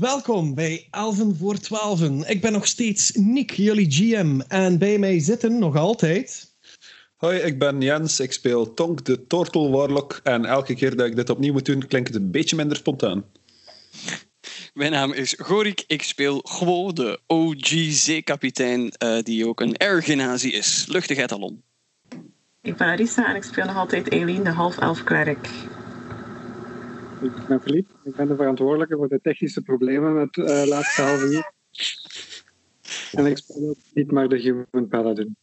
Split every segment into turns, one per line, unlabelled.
Welkom bij Elven voor Twaalfen. Ik ben nog steeds Nick, jullie GM. En bij mij zitten nog altijd...
Hoi, ik ben Jens. Ik speel Tonk, de Tortle Warlock. En elke keer dat ik dit opnieuw moet doen, klinkt het een beetje minder spontaan.
Mijn naam is Gorik. Ik speel Gwo, de OG-zeekapitein, uh, die ook een ergenazi is. Luchtig Alon.
Ik ben Arisa en ik speel nog altijd Eileen, de half-elf klerk.
Ik ben Philippe. Ik ben de verantwoordelijke voor de technische problemen met het uh, laatste half uur. En ik speel ook niet maar de Human Paladin.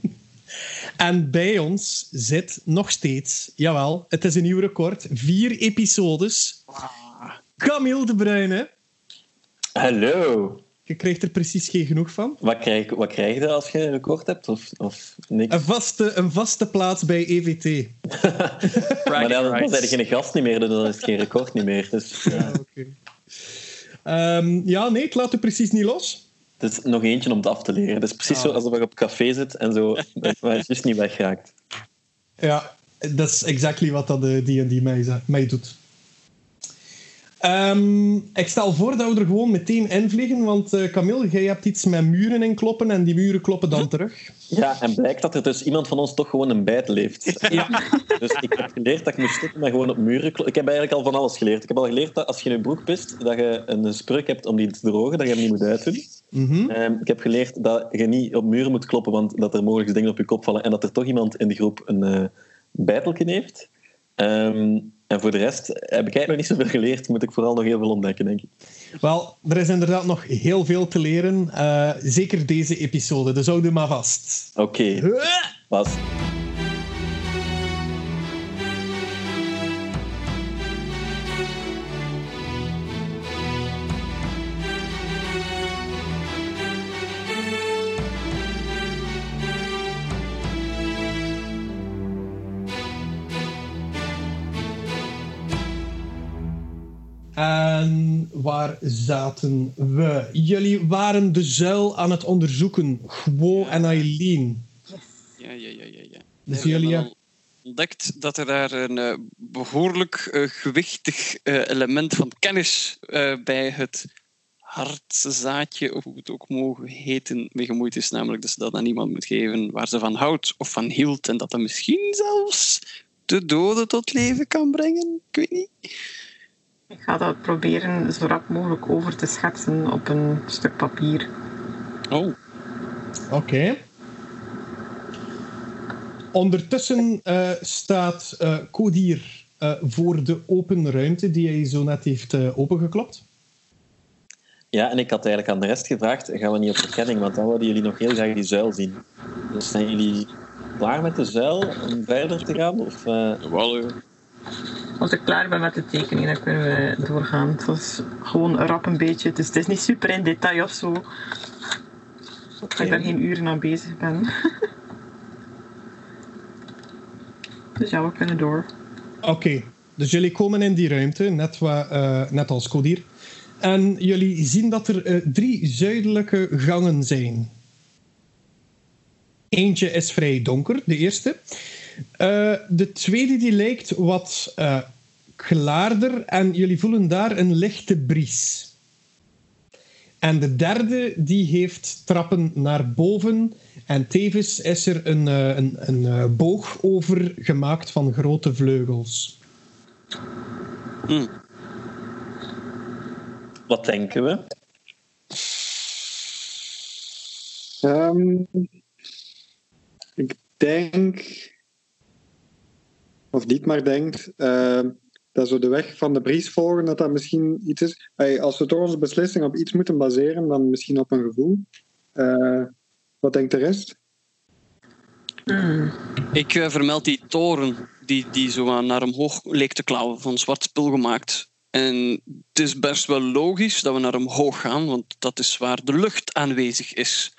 en bij ons zit nog steeds, jawel, het is een nieuw record, vier episodes. Camille de Bruyne.
Hallo.
Je krijgt er precies geen genoeg van.
Wat krijg, wat krijg je als je een record hebt? Of, of niks?
Een, vaste, een vaste plaats bij EVT.
maar dan, dan zijn er geen gast niet meer, dus dan is het geen record niet meer. Dus, ja.
Um, ja, nee, ik laat het precies niet los.
Het is nog eentje om het af te leren. Het is precies ah. zo alsof je op café zit en zo, maar het juist niet wegraakt.
Ja, dat is exactly wat dat de D&D mij, mij doet. Um, ik stel voor dat we er gewoon meteen invliegen, want uh, Camille, jij hebt iets met muren in kloppen en die muren kloppen dan terug.
Ja, en blijkt dat er dus iemand van ons toch gewoon een bijt leeft. Ja. Dus ik heb geleerd dat ik moet stoppen met gewoon op muren kloppen. Ik heb eigenlijk al van alles geleerd. Ik heb al geleerd dat als je in je broek pist, dat je een spreuk hebt om die te drogen, dat je hem niet moet uitdoen. Mm -hmm. um, ik heb geleerd dat je niet op muren moet kloppen, want dat er mogelijk dingen op je kop vallen en dat er toch iemand in de groep een uh, heeft. Um, en voor de rest heb ik eigenlijk nog niet zoveel geleerd. Moet ik vooral nog heel veel ontdekken, denk ik.
Wel, er is inderdaad nog heel veel te leren. Uh, zeker deze episode. Dus hou maar vast.
Oké. Okay. Vast.
En waar zaten we? Jullie waren de zuil aan het onderzoeken. Gwo en Eileen.
Ja, ja, ja, ja. ja.
Dus jullie hebben
ontdekt dat er daar een uh, behoorlijk uh, gewichtig uh, element van kennis bij het hartzaadje, of hoe het ook mogen heten, mee gemoeid is. Namelijk dat ze dat aan iemand moet geven waar ze van houdt of van hield. En dat dat misschien zelfs de doden tot leven kan brengen. Ik weet niet.
Ik ga dat proberen zo rap mogelijk over te schetsen op een stuk papier.
Oh.
Oké. Okay. Ondertussen uh, staat uh, uh, voor de open ruimte die hij zo net heeft opengeklopt.
Ja, en ik had eigenlijk aan de rest gevraagd, gaan we niet op verkenning, want dan wilden jullie nog heel graag die zuil zien. Dus zijn jullie klaar met de zuil om verder te gaan? Of,
Wel,
als ik klaar ben met de tekening, dan kunnen we doorgaan. Het was gewoon rap een beetje. Dus het is niet super in detail of zo. Dat ik daar geen uren aan bezig ben. dus ja, we kunnen door.
Oké, dus jullie komen in die ruimte, net, wat, uh, net als Kodir. En jullie zien dat er uh, drie zuidelijke gangen zijn. Eentje is vrij donker, de eerste. Uh, de tweede die lijkt wat uh, klaarder en jullie voelen daar een lichte bries. En de derde die heeft trappen naar boven en tevens is er een, uh, een, een boog over gemaakt van grote vleugels.
Hmm. Wat denken we?
Um, ik denk of niet maar denkt, uh, dat we de weg van de bries volgen, dat dat misschien iets is. Hey, als we toch onze beslissing op iets moeten baseren, dan misschien op een gevoel. Uh, wat denkt de rest?
Hmm. Ik uh, vermeld die toren die, die zo naar omhoog leek te klauwen, van zwart spul gemaakt. En het is best wel logisch dat we naar omhoog gaan, want dat is waar de lucht aanwezig is.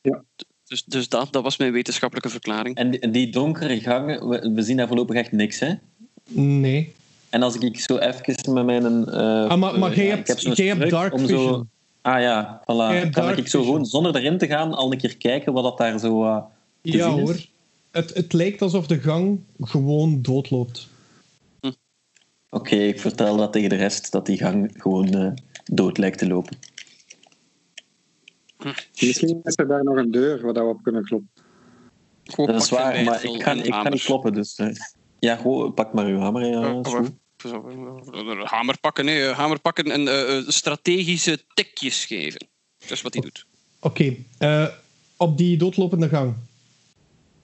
Ja.
Dus, dus dat, dat was mijn wetenschappelijke verklaring.
En die, donkere gangen, we, we, zien daar voorlopig echt niks, hè?
Nee.
En als ik zo even met mijn... Uh,
ah, maar, maar jij hebt, jij hebt dark vision. Zo,
ah ja, voilà. Kan ik zo gewoon, zonder erin te gaan, al een keer kijken wat dat daar zo uh, te
ja,
zien
hoor. Het, het lijkt alsof de gang gewoon doodloopt.
Hm. Oké. Oké, ik vertel dat tegen de rest dat die gang gewoon eh, dood lijkt te lopen.
Misschien is er daar nog een deur waar we op kunnen kloppen.
Dat is waar, maar ik ga,
en
ik
hamer.
niet kloppen. Dus, eh, ja, gewoon pak maar uw hamer. Ja,
Hamer pakken, nee. Hamer pakken en eh, eh, strategische tikjes geven. Dat is wat hij doet.
Oké, eh, op die doodlopende gang.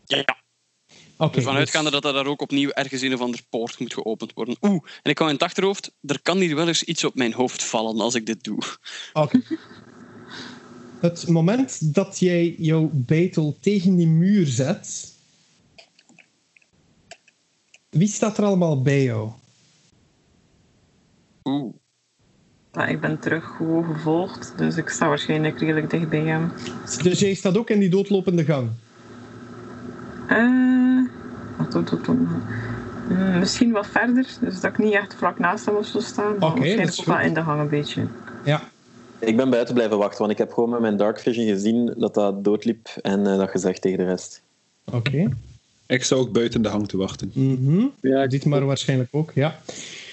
Ja.
Oké.
Ervan uitgaande dat er daar ook opnieuw ergens een of ander poort moet geopend worden. Oeh, en ik hou in het achterhoofd, er kan hier wel eens iets op mijn hoofd vallen als ik dit doe.
Oké. Het moment dat jij jouw beitel tegen die muur zet. Wie staat er allemaal bij jou?
Oeh.
Ja, ik ben terug gewoon gevolgd, dus ik sta waarschijnlijk redelijk dicht bij hem.
Dus jij staat ook in die doodlopende gang.
Eh, wat doet dat dan? Hmm, misschien wat verder, dus dat ik niet echt vlak naast hem of zo sta. Maar
Oké, dat is
wel
goed.
in de gang een beetje.
Ja.
Ik ben buiten blijven wachten, want ik heb gewoon met mijn dark vision gezien dat dat doodliep en eh, dat gezegd tegen de rest.
Oké.
Ik zou ook buiten de hang te wachten.
Mhm.
Ja, ik-
Dit maar waarschijnlijk ook, ja.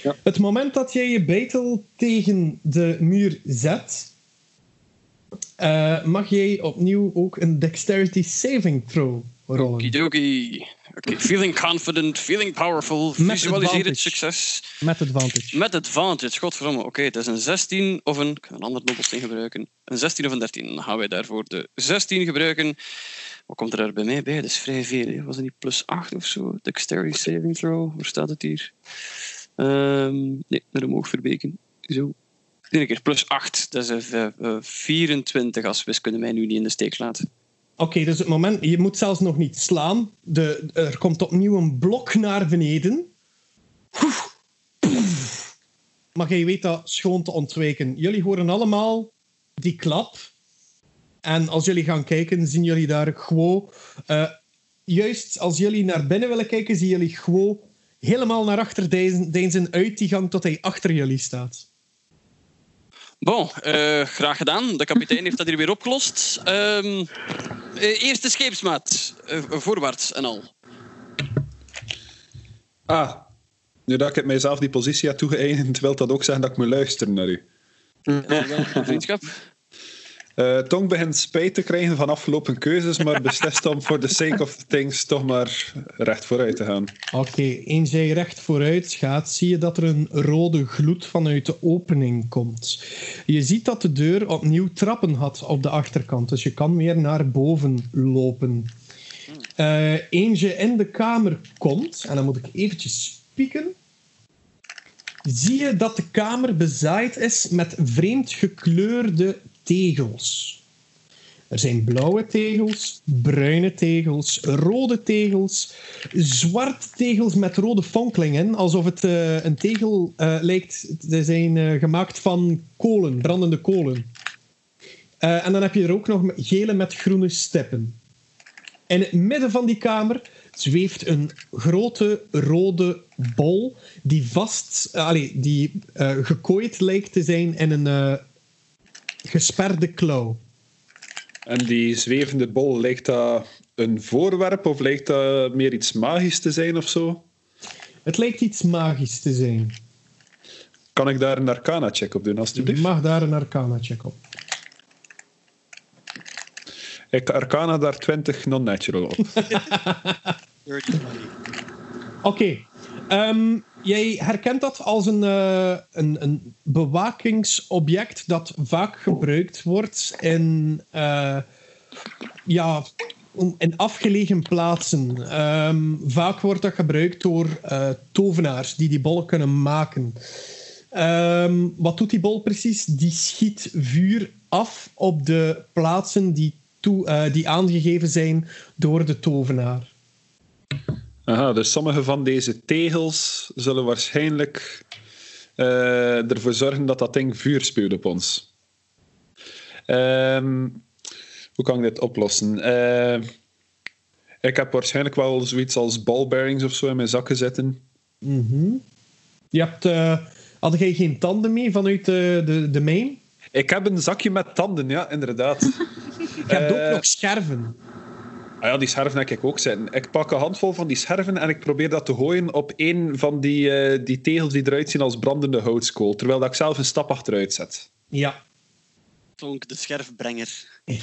Ja.
Het moment dat jij je beitel tegen de muur zet, eh, mag jij opnieuw ook een dexterity saving throw rollen.
Okidoki. Oké, feeling confident, feeling powerful, visualiseer het succes.
Met advantage.
Met advantage, godverdomme. Oké, het is een 16 of een... Ik ga een ander dobbelsteen gebruiken. Een 16 of een 13. Dan gaan wij daarvoor de 16 gebruiken. Wat komt er daar bij mij bij? Dat is vrij veel. hè. Was het niet plus 8 of zo? Dexterity saving throw. Waar staat het hier? Ehm, nee, naar omhoog verbeken. Zo. Eén keer plus 8. Dat is een eh, eh, 24 als wiskunde mij nu niet in de steek laat.
Oké, dus het moment, je moet zelfs nog niet slaan. De, er komt opnieuw een blok naar beneden. Maar jij weet dat schoon te ontwijken. Jullie horen allemaal die klap. En als jullie gaan kijken, zien jullie daar gewoon... eh, juist als jullie naar binnen willen kijken, zien jullie gewoon helemaal naar achter deinzen uit die gang tot hij achter jullie staat.
Bon, eh, graag gedaan. De kapitein heeft dat hier weer opgelost. Ehm, eh, eerste scheepsmaat. Eh, voorwaarts en al.
Ah, nu dat ik het mijzelf die positie heb toegeëigend, wil dat ook zeggen dat ik moet luisteren naar u.
Vriendschap.
Eh Tong begint spijt te krijgen van afgelopen keuzes, maar beslist om voor the sake of things toch maar recht vooruit te gaan.
Oké, eens jij recht vooruit gaat, zie je dat er een rode gloed vanuit de opening komt. Je ziet dat de deur opnieuw trappen had op de achterkant, dus je kan weer naar boven lopen. Eh eens je in de kamer komt, en dan moet ik eventjes spieken, zie je dat de kamer bezaaid is met vreemd gekleurde tegels. Er zijn blauwe tegels, bruine tegels, rode tegels, zwarte tegels met rode fonkelingen, alsof het eh, een tegel eh, lijkt. Ze zijn eh, gemaakt van kolen, brandende kolen. En dan heb je er ook nog gele met groene stippen. In het midden van die kamer zweeft een grote rode bol die vast, allee, die gekooid lijkt te zijn in een gesperde klauw.
En die zwevende bol, lijkt dat een voorwerp of lijkt dat meer iets magisch te zijn of zo?
Het lijkt iets magisch te zijn.
Kan ik daar een arcana-check op doen,
Je
alstublieft?
mag daar een arcana-check op.
Ik arcana daar 20 non-natural op.
Oké. Ehm, jij herkent dat als een, eh, een, een bewakingsobject dat vaak gebruikt wordt in, eh, ja, in afgelegen plaatsen. Ehm, vaak wordt dat gebruikt door eh, tovenaars die die bol kunnen maken. Ehm, wat doet die bol precies? Die schiet vuur af op de plaatsen die, toe, die aangegeven zijn door de tovenaar.
Aha, dus sommige van deze tegels zullen waarschijnlijk eh, ervoor zorgen dat dat ding vuur spuwt op ons. Ehm, hoe kan ik dit oplossen? Eh, ik heb waarschijnlijk wel zoiets als ballbearings of zo in mijn zakken zitten.
Mhm. Je hebt, eh, had jij geen tanden mee vanuit de, de, de main?
Ik heb een zakje met tanden, ja, inderdaad.
Je hebt
Eh,
ook nog scherven.
Ah ja, die scherven heb ik ook zitten. Ik pak een handvol van die scherven en ik probeer dat te gooien op een van die, eh, die tegels die eruit zien als brandende houtskool. Terwijl dat ik zelf een stap achteruit zet.
Ja.
Tonk, de scherfbrenger.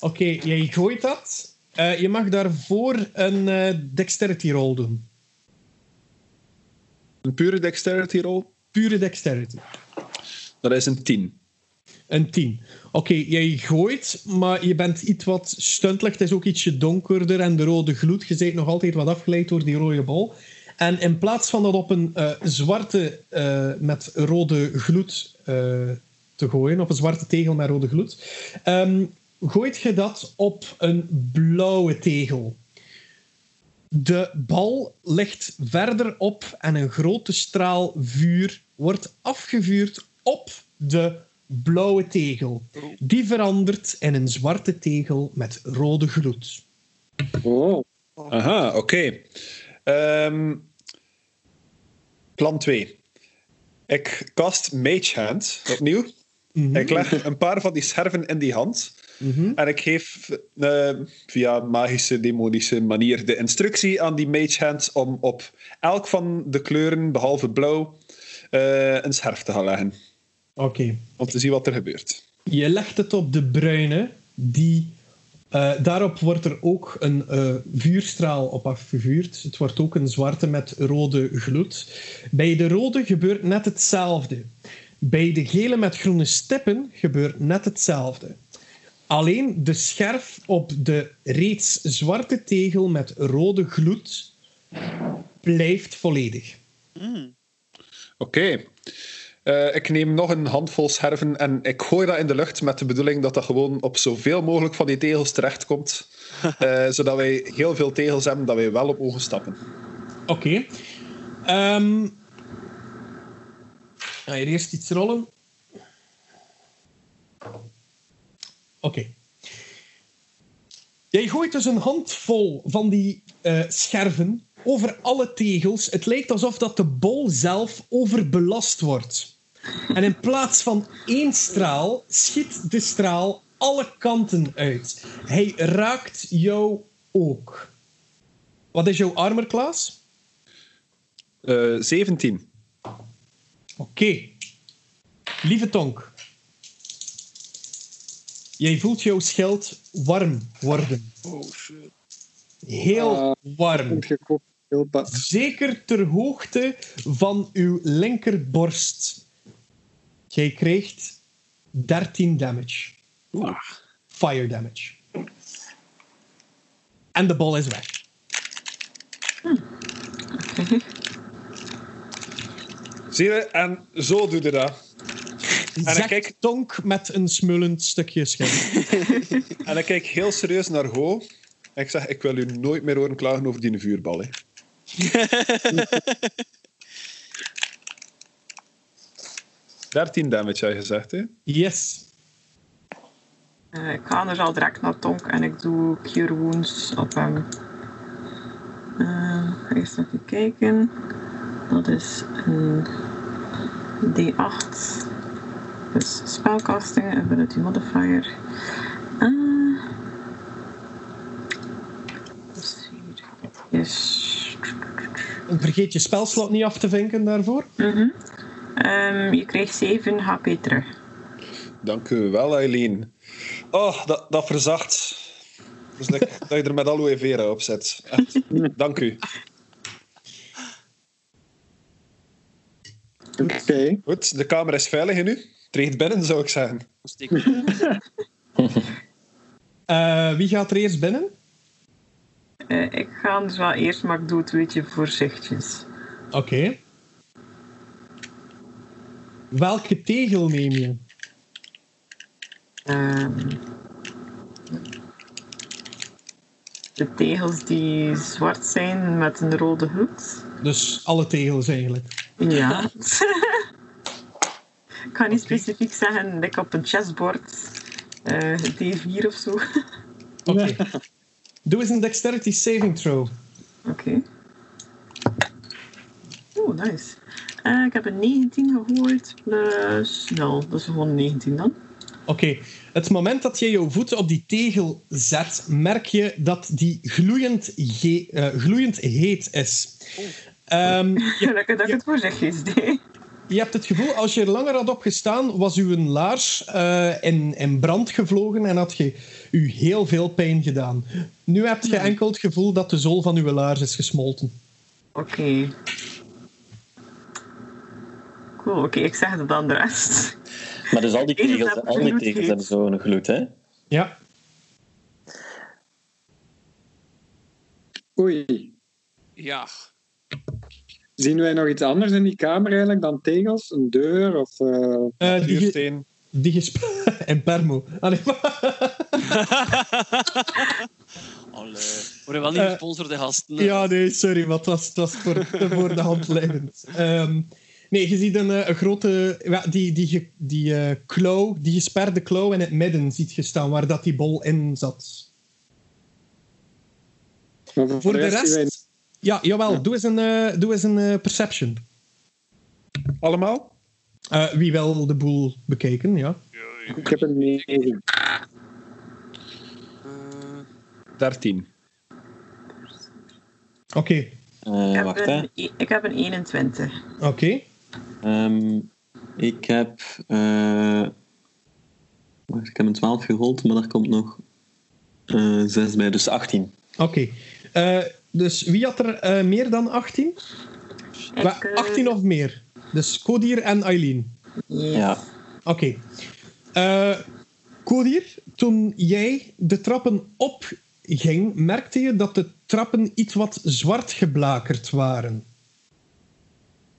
Oké, jij gooit dat. Eh, je mag daarvoor een eh, dexterity roll doen.
Een pure dexterity roll,
Pure dexterity.
dat is een 10.
Een 10. Oké, jij gooit, maar je bent iets wat stuntelig. Het is ook ietsje donkerder en de rode gloed. Je bent nog altijd wat afgeleid door die rode bol. En in plaats van dat op een eh, zwarte eh, met rode gloed eh, te gooien, op een zwarte tegel met rode gloed, ehm, gooit je dat op een blauwe tegel. De bal ligt verder op en een grote straal vuur wordt afgevuurd op de blauwe tegel. Die verandert in een zwarte tegel met rode gloed.
Oh.
Aha, oké. Ehm, plan 2. Ik cast Mage Hand opnieuw.
Mhm.
Ik leg een paar van die scherven in die hand.
Mhm.
En ik geef eh, via magische, demonische manier de instructie aan die Mage Hand om op elk van de kleuren, behalve blauw, eh, een scherf te gaan leggen.
Oké.
Om te zien wat er gebeurt.
Je legt het op de bruine, die... eh, daarop wordt er ook een eh, vuurstraal op afgevuurd. Het wordt ook een zwarte met rode gloed. Bij de rode gebeurt net hetzelfde. Bij de gele met groene stippen gebeurt net hetzelfde. Alleen de scherf op de reeds zwarte tegel met rode gloed blijft volledig.
Hmm.
Oké. Eh, ik neem nog een handvol scherven en ik gooi dat in de lucht met de bedoeling dat dat gewoon op zoveel mogelijk van die tegels terechtkomt. eh zodat wij heel veel tegels hebben dat wij wel op mogen stappen.
Oké. Ehm ga je eerst iets rollen? Oké. Jij gooit dus een handvol van die eh, scherven over alle tegels. Het lijkt alsof dat de bol zelf overbelast wordt. En in plaats van één straal, schiet de straal alle kanten uit. Hij raakt jou ook. Wat is jouw armor class?
Eh 17.
Oké. Lieve Tonk. Jij voelt jouw schild warm worden.
Oh, shit.
Heel
Ah.
warm.
Heel.
Zeker ter hoogte van uw linkerborst. Jij krijgt 13 damage. Fire damage. En de bal is weg.
Zie je? En zo doe je dat. En
Zegt
ik kijk,
Tonk met een smullend stukje schild.
en ik kijk heel serieus naar Go. En ik zeg, ik wil u nooit meer horen klagen over die vuurbal. Hè. Dertien damage, had je gezegd, hè?
Yes.
Eh, ik ga dus al direct naar Tonk en ik doe Cure Wounds op hem. Eh, eerst even kijken. Dat is een D8. Dus spelcasting, ability modifier. Eh, dus hier is.
En vergeet je spelslot niet af te vinken daarvoor.
Mhm. Ehm, je krijgt 7 HP terug.
Dank u wel, Eileen. Oh, dat, dat verzacht. Dat is lekker dat je er met aloe vera op zet. Echt. Dank u.
Oké.
Goed, de kamer is veilig nu. Treed binnen, zou ik zeggen.
Steek
Eh, wie gaat er eerst binnen?
Eh, ik ga dus wel eerst, maar ik doe het een beetje voorzichtig.
Oké. Welke tegel neem je?
Ehm, de tegels die zwart zijn met een rode hoed.
Dus alle tegels eigenlijk.
Ja. ik ga niet specifiek zeggen, like op een chessboard. eh, D4 of zo.
Oké. Doe eens een dexterity saving throw.
Oké. Oeh, nice. Eh, ik heb een 19 gehoord plus 0. Dat is gewoon 19 dan.
Oké, het moment dat je jouw voeten op die tegel zet, merk je dat die gloeiend, eh, gloeiend heet is. Ehm, je,
dat, ik- dat ik het voorzichtig deed.
Je hebt het gevoel, als je er langer had op gestaan, was uw laars eh, in, in brand gevlogen en had je u heel veel pijn gedaan. Nu heb je enkel het gevoel dat de zool van uw laars is gesmolten.
Oké. Cool, oké, ik zeg het dan de rest.
Maar dus al die
Tegels
al die tegels hebben zo'n gloed, hè?
Ja,
Oei.
Ja.
Zien wij nog iets anders in die kamer eigenlijk dan tegels? Een deur of... eh,
Eh, die, ge-
Vuursteen.
die en permo. Nee,
Allee. Worden wel niet
Eh,
gesponsorde gasten.
Ja, nee, sorry, maar het was, het was voor, te voor de hand liggend. Ehm, nee, je ziet een, eh, een grote... Die die, die eh, klauw, die gesperde klauw in het midden ziet je staan, waar dat die bol in zat.
maar
Voor de rest... Ja, jawel, doe eens een, eh, doe eens een eh, perception.
Allemaal?
Eh, wie wil de boel bekijken, ja.
Ik heb een 9.
Eh,
13.
Oké,
Eh,
Ik heb,
wacht, hè.
een, ik heb een 21.
oké.
Ehm, ik heb... eh, wacht, ik heb een 12 gerold, maar daar komt nog eh 6 bij, dus 18.
Oké. Eh, dus wie had er eh, meer dan 18?
Ik,
Wa-
eh,
18 of meer. Dus Kodir en Eileen.
Ja.
Oké. Eh Kodir, toen jij de trappen opging, merkte je dat de trappen iets wat zwart geblakerd waren.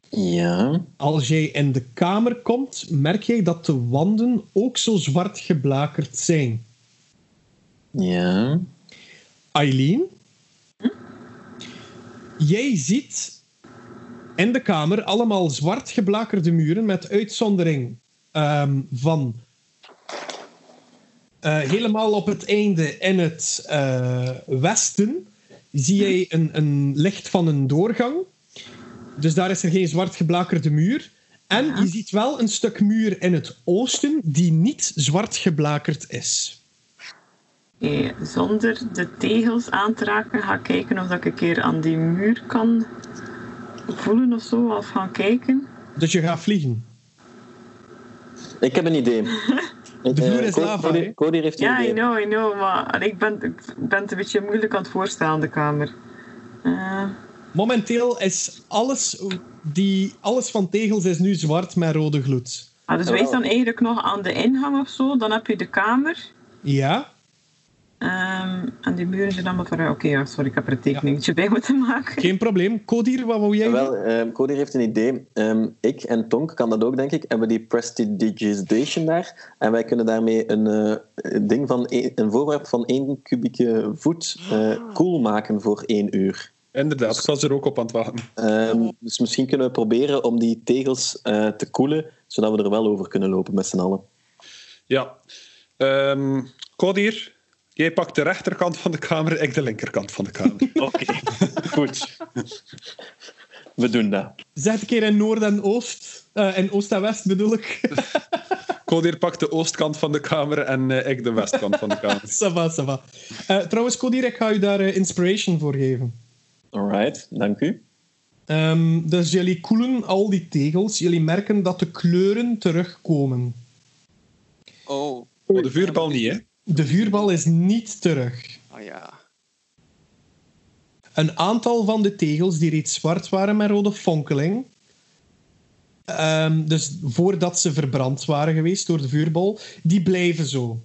Ja.
Als jij in de kamer komt, merk jij dat de wanden ook zo zwart geblakerd zijn.
Ja.
Eileen, jij ziet in de kamer allemaal zwart geblakerde muren met uitzondering ehm, van eh, helemaal op het einde in het eh, westen zie jij een, een licht van een doorgang. Dus daar is er geen zwart geblakerde muur. En
Ja.
je ziet wel een stuk muur in het oosten die niet zwart geblakerd is.
Oké, zonder de tegels aan te raken, ga ik kijken of dat ik een keer aan die muur kan voelen of zo, of gaan kijken.
Dus je gaat vliegen.
Ik heb een idee.
De vloer
Eh,
is
Co-
lava,
Cody,
hè?
Cody heeft een
Ja, I
idee.
know, I know, maar ik ben, ik ben het een beetje moeilijk aan het voorstellen, de kamer. Eh,
Momenteel is alles, die, alles van tegels is nu zwart met rode gloed.
ah, dus wij
wow.
staan eigenlijk nog aan de ingang of zo, dan heb je de kamer.
Ja?
Ehm, en die muren zijn allemaal voor... Oké, ja, sorry, ik heb er een tekeningetje bij moeten maken.
Geen probleem. Kodir, wat wou jij?
Wel, ehm Cody heeft een idee. Ehm, ik en Tonk kan dat ook, denk ik. Hebben die prestidigitation daar. En wij kunnen daarmee een, eh, ding van een, een voorwerp van één kubieke voet eh koel maken voor één uur.
Inderdaad, ik was er ook op aan het wachten.
Ehm, dus misschien kunnen we proberen om die tegels eh, te koelen, zodat we er wel over kunnen lopen met z'n allen.
Ja. Ehm Kodir, jij pakt de rechterkant van de kamer, ik de linkerkant van de kamer.
Oké, goed. We doen dat.
Zeg een keer in Noord en Oost. Eh, in Oost en West bedoel ik.
Kodir pakt de oostkant van de kamer en eh, ik de westkant van de kamer.
ça va, ça va. Eh, trouwens, Kodir, ik ga u daar inspiration voor geven.
Alright, dank u.
Ehm, dus jullie koelen al die tegels. Jullie merken dat de kleuren terugkomen.
Oh,
Maar de vuurbal niet, hè?
De vuurbal is niet terug.
ah ja.
Een aantal van de tegels die reeds zwart waren met rode fonkeling, ehm, dus voordat ze verbrand waren geweest door de vuurbal, die blijven zo.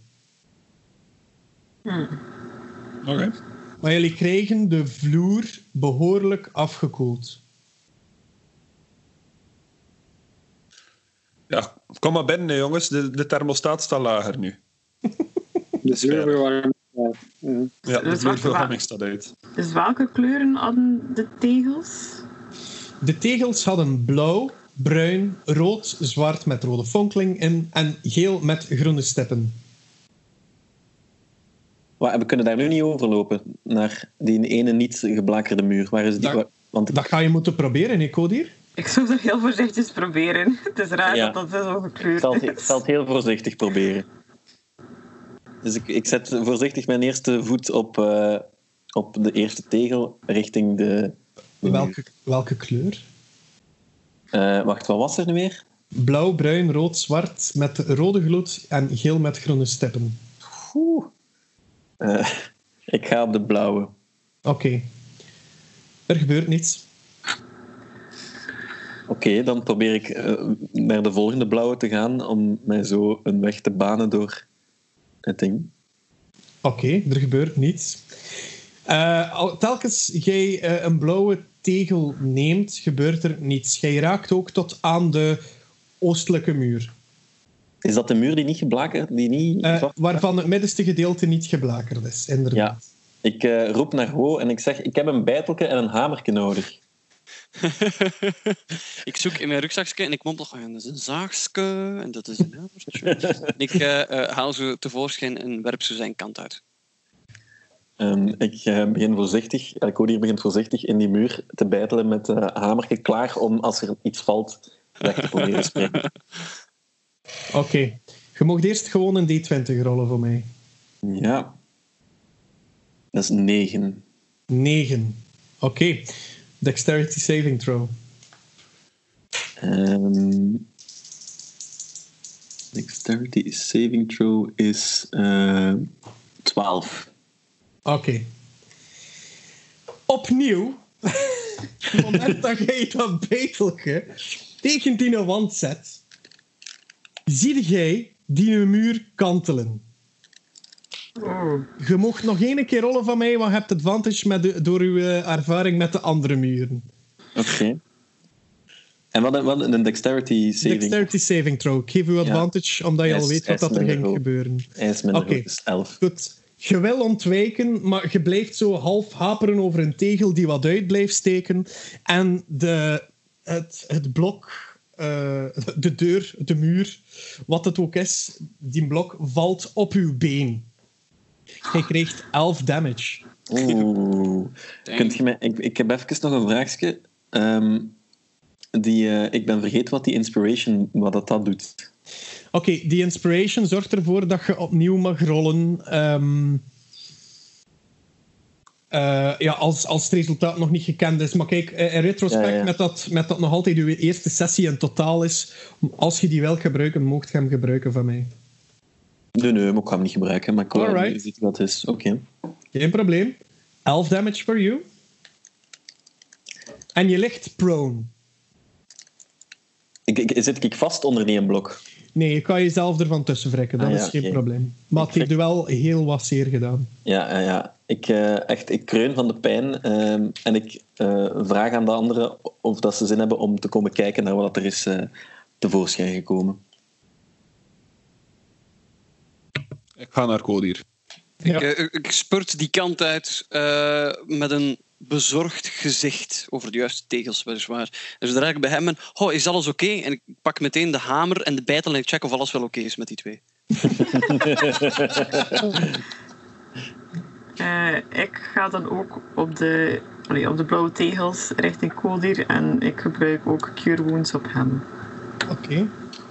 Oké.
Maar jullie krijgen de vloer behoorlijk afgekoeld.
Ja, kom maar binnen, jongens. De, de thermostaat staat lager nu.
De zuurverwarming. Ja. Ja.
Ja, de
Dus
vloerverwarming staat uit.
Dus welke kleuren hadden de tegels?
De tegels hadden blauw, bruin, rood, zwart met rode fonkeling in en geel met groene steppen.
Wa- We kunnen daar nu niet overlopen, naar die ene niet geblakerde muur. Waar is die? Wa- Want
Dat ga je moeten proberen, hè, Kodir?
Ik zou dat heel voorzichtig proberen. Het is raar
Ja.
dat dat zo gekleurd
ik zal, het-
is.
ik zal het heel voorzichtig proberen. Dus ik, ik zet voorzichtig mijn eerste voet op, eh, op de eerste tegel richting de.
Welke, welke kleur?
Eh, wacht, wat was er nu weer?
Blauw, bruin, rood, zwart met rode gloed en geel met groene steppen.
Oeh. Eh, ik ga op de blauwe.
Oké. Er gebeurt niets.
Oké, dan probeer ik naar de volgende blauwe te gaan om mij zo een weg te banen door het ding.
Oké, er gebeurt niets. Al- telkens jij eh, een blauwe tegel neemt, gebeurt er niets. Jij raakt ook tot aan de oostelijke muur,
Is dat de muur die niet geblakerd, die niet
eh, waarvan het middenste gedeelte niet geblakerd is, inderdaad.
Ik eh, roep naar Ho en ik zeg: Ik heb een bijtelke en een hamerke nodig.
ik zoek in mijn rugzakje en ik mompel, oh, ja, dat is een zaagske en dat is een hamertje. en ik eh, eh, haal ze tevoorschijn en werp ze zijn kant uit.
En ik eh, begin voorzichtig, uh, Cody begint voorzichtig in die muur te bijtelen met hamerke klaar om als er iets valt weg te proberen springen.
Oké. Je mag eerst gewoon een D20 rollen voor mij.
Ja. Dat is 9.
9. Oké. Dexterity saving throw.
Ehm dexterity saving throw is eh 12.
Oké. Opnieuw, het moment dat jij dat beteltje tegen die wand zet, zie jij die muur kantelen. Je mocht nog één keer rollen van mij, want je hebt advantage met de, door uw eh, ervaring met de andere muren.
Oké. En wat, wat een dexterity saving?
Dexterity saving throw. Ik geef u advantage, omdat je al
is-
weet wat
is
dat er ging
hoog.
gebeuren.
Is minder hoog, dus 11.
Goed. Je wil ontwijken, maar je blijft zo half haperen over een tegel die wat uit blijft steken. En de, het, het blok, eh, de deur, de muur, wat het ook is, die blok valt op uw been. Je krijgt 11 damage.
Oeh. Kunt je mij, ik, ik heb even nog een vraagje. Ehm, die, eh, ik ben vergeten wat die inspiration, wat dat, dat doet.
Oké, die inspiration zorgt ervoor dat je opnieuw mag rollen. ehm, eh, ja, als, als het resultaat nog niet gekend is. Maar kijk, eh, in retrospect,
Ja, ja.
Met, dat, met dat nog altijd je eerste sessie in totaal is, als je die wil gebruiken, mocht je hem gebruiken van mij.
Nee, nee, maar ik ga hem niet gebruiken. Maar ik wil nu zien wat het is. Oké.
Geen probleem. 11 damage for you. En je ligt prone.
Ik, ik, zit ik vast onder die een blok?
Nee, je kan jezelf ervan tussen wrekken, dat
Ah,
is geen probleem. Maar
Ik
het heeft wel heel wat zeer gedaan.
Ja, ja, ja. Ik, eh, echt, ik kreun van de pijn. ehm, en ik eh, vraag aan de anderen of dat ze zin hebben om te komen kijken naar wat er is eh, tevoorschijn gekomen.
Ik ga naar Codir.
Ja.
Ik, eh, ik spurt die kant uit eh, met een bezorgd gezicht over de juiste tegels, weliswaar. Dus daar ik bij hem ben, oh, is alles oké? En ik pak meteen de hamer en de bijtel en ik check of alles wel oké is met die twee.
Eh, ik ga dan ook op de, allee, op de blauwe tegels richting Kodir en ik gebruik ook Cure Wounds op hem.
Oké.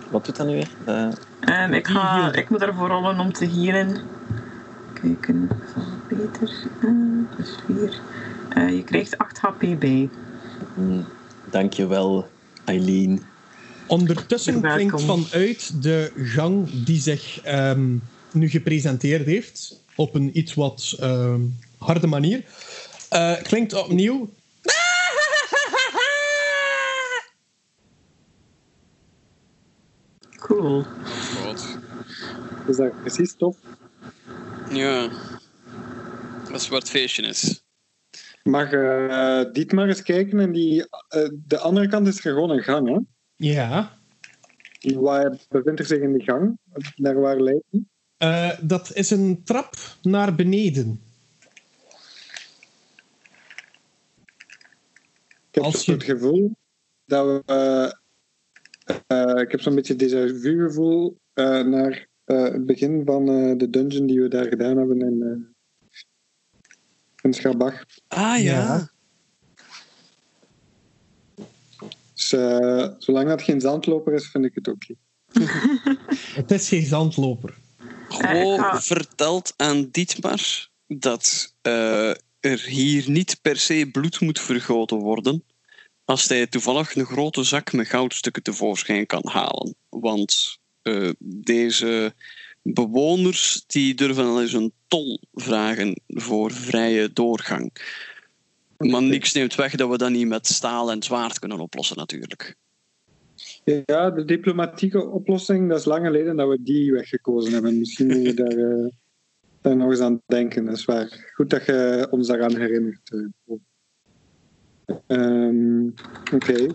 Wat doet dat nu weer? Eh,
En ik, ga, ik moet ervoor rollen om te healen. Kijken, is dat beter? Eh, dus 4. je krijgt 8 HP bij.
mm, dankjewel, Eileen.
Ondertussen klinkt vanuit de gang die zich ehm, nu gepresenteerd heeft, op een iets wat ehm, harde manier, eh, klinkt opnieuw.
Cool.
God.
Is dat precies tof?
Ja. Dat is wat het feestje is.
Mag eh Dietmar eens kijken en die, eh, de andere kant is er gewoon een gang, hè?
Ja,
Waar bevindt er zich in die gang? Naar waar leidt die?
eh, dat is een trap naar beneden.
Ik heb
Als
zo
je-
het gevoel dat we... eh, ik heb zo'n beetje déjà vu gevoel eh, naar eh, het begin van eh, de dungeon die we daar gedaan hebben in, eh in Schabach.
Ah
ja.
Dus eh, zolang dat geen zandloper is, vind ik het oké.
Het is geen zandloper.
Gewoon vertelt aan Dietmar dat eh, er hier niet per se bloed moet vergoten worden als hij toevallig een grote zak met goudstukken tevoorschijn kan halen. Want eh, deze bewoners die durven al eens een tol vragen voor vrije doorgang. Maar niks neemt weg dat we dat niet met staal en zwaard kunnen oplossen natuurlijk.
Ja, de diplomatieke oplossing, dat is lang geleden dat we die weggekozen hebben. Misschien moeten we daar, eh, daar nog eens aan denken, dat is waar. Goed dat je ons daaraan herinnert. Eh. Ehm, Oké.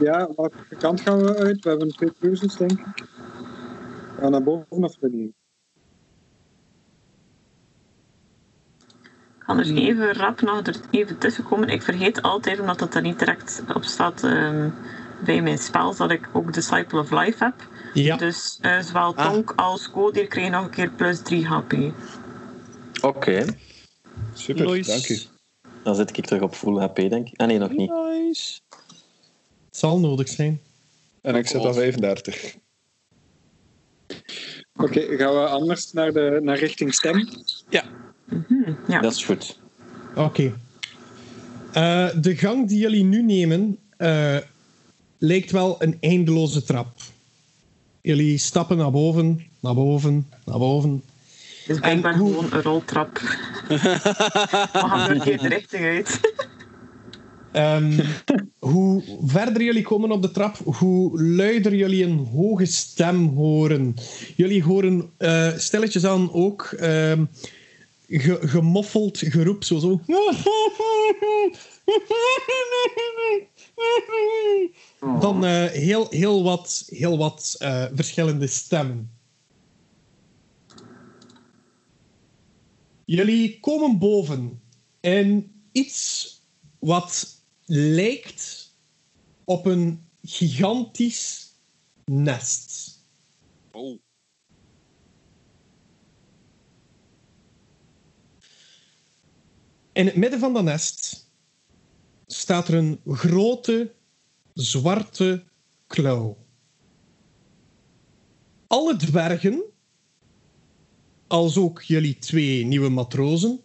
Ja, welke kant gaan we uit? We hebben twee keuzes, denk ik. Gaan we naar boven of beneden?
Ik kan er even rap nog er even tussen komen. Ik vergeet altijd, omdat dat er niet direct op staat ehm, bij mijn spel, dat ik ook Disciple of Life heb.
Ja.
Dus eh, zowel
Ah.
Tonk als Kodir krijgen nog een keer plus 3 HP.
Oké,
Super,
Nice.
dank u.
dan zit ik terug op full HP, denk ik. Ah nee, nog niet.
Nice.
Het zal nodig zijn.
En ik zit aan 35.
Oké, gaan we anders naar, de, naar richting stem?
Mhm, ja.
Dat is goed.
Oké. Eh, de gang die jullie nu nemen eh, lijkt wel een eindeloze trap. Jullie stappen naar boven, naar boven, naar boven.
Dus blijkbaar
En hoe-
gewoon een roltrap. We er een keer de richting uit.
Ehm, hoe verder jullie komen op de trap, hoe luider jullie een hoge stem horen. Jullie horen eh, stilletjes aan ook ehm, ge- gemoffeld geroep, zo zo. Dan eh, heel, heel wat, heel wat eh, verschillende stemmen. Jullie komen boven in iets wat lijkt op een gigantisch nest.
Oh.
In het midden van dat nest staat er een grote zwarte klauw. Alle dwergen, als ook jullie twee nieuwe matrozen,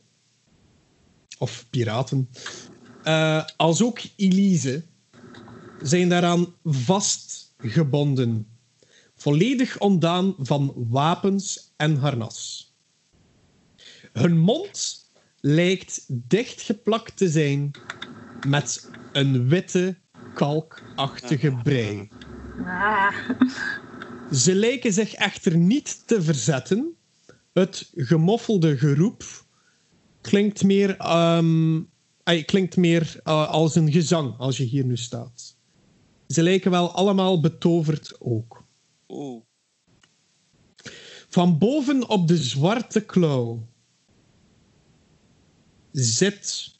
of piraten, eh, als ook Elise, zijn daaraan vastgebonden. Volledig ontdaan van wapens en harnas. Hun mond lijkt dichtgeplakt te zijn met een witte, kalkachtige brei.
Ah,
Ze lijken zich echter niet te verzetten. Het gemoffelde geroep klinkt meer, ay, klinkt meer eh, als een gezang als je hier nu staat. Ze lijken wel allemaal betoverd ook.
Oh.
Van boven op de zwarte klauw zit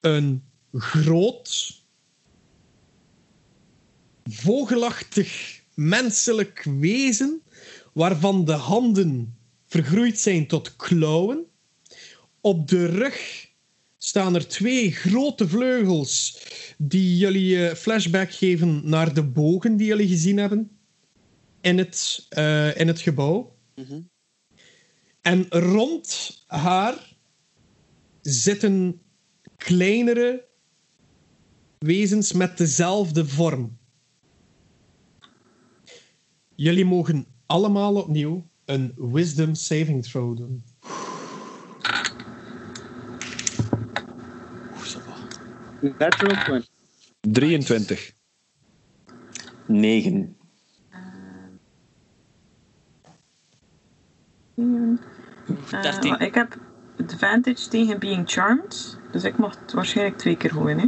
een groot, vogelachtig menselijk wezen waarvan de handen vergroeid zijn tot klauwen. Op de rug staan er twee grote vleugels die jullie eh, flashback geven naar de bogen die jullie gezien hebben in het, eh, in het gebouw.
Mhm.
En rond haar zitten kleinere wezens met dezelfde vorm. Jullie mogen allemaal opnieuw een Wisdom Saving Throw doen.
Natural 20.
23.
9.
Eh,
13.
maar ik heb advantage tegen being charmed. Dus ik mag het waarschijnlijk twee keer gooien. Hè?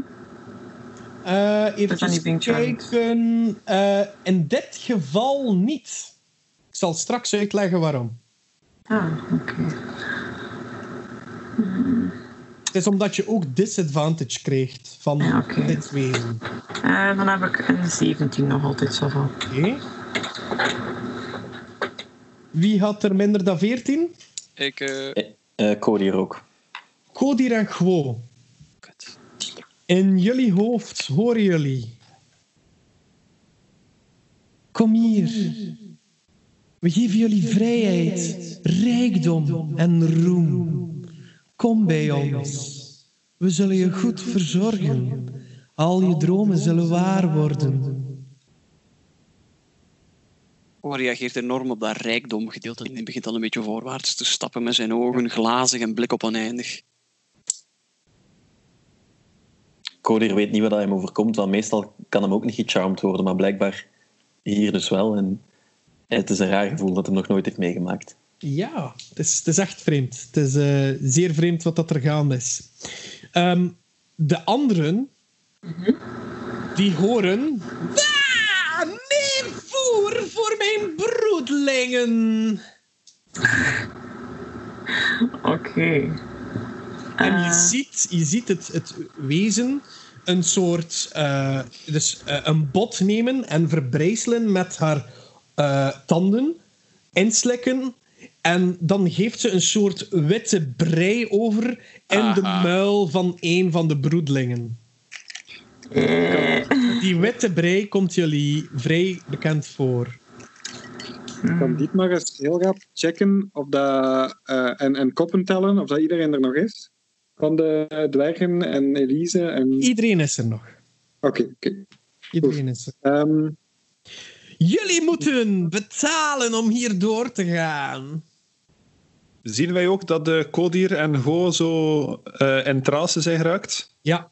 Eh
dan
even
niet being charmed.
kijken. Eh, in dit geval niet. Ik zal straks uitleggen waarom.
Ah, oké.
Het is omdat je ook disadvantage krijgt van dit wezen.
Eh, dan heb ik een 17 nog altijd zo van.
Oké. Wie had er minder dan 14?
Ik... eh
Eh Cody hier ook.
Kodir en Gwo.
kut.
In jullie hoofd horen jullie. Kom hier. We geven jullie vrijheid, rijkdom en roem. Kom bij ons. We zullen je goed verzorgen. Al je dromen zullen waar worden.
Hij reageert enorm op dat rijkdomgedeelte en hij begint dan een beetje voorwaarts te stappen met zijn ogen glazig en blik op oneindig.
Codir weet niet wat hem overkomt, want meestal kan hem ook niet gecharmed worden, maar blijkbaar hier dus wel. En het is een raar gevoel dat hij nog nooit heeft meegemaakt.
Ja, het is, het is echt vreemd. Het is eh, zeer vreemd wat dat er gaande is. Ehm, de anderen, die horen... Ah, meer voer voor mijn broedlingen.
Oké.
En je
Eh,
ziet, je ziet het, het wezen een soort... eh, dus eh, een bot nemen en verbrijzelen met haar eh, tanden, inslikken... En dan geeft ze een soort witte brei over in de muil van een van de broedlingen.
eh,
Die witte brei komt jullie vrij bekend voor.
Kan dit maar eens heel rap checken of dat, eh, en, en koppen tellen of dat iedereen er nog is? Van de dwergen en Elise en...
Iedereen is er nog.
Oké, oké.
Iedereen is er.
Ehm,
Jullie moeten betalen om hier door te gaan.
Zien wij ook dat de Kodir en Go zo eh in trance zijn geraakt?
Ja,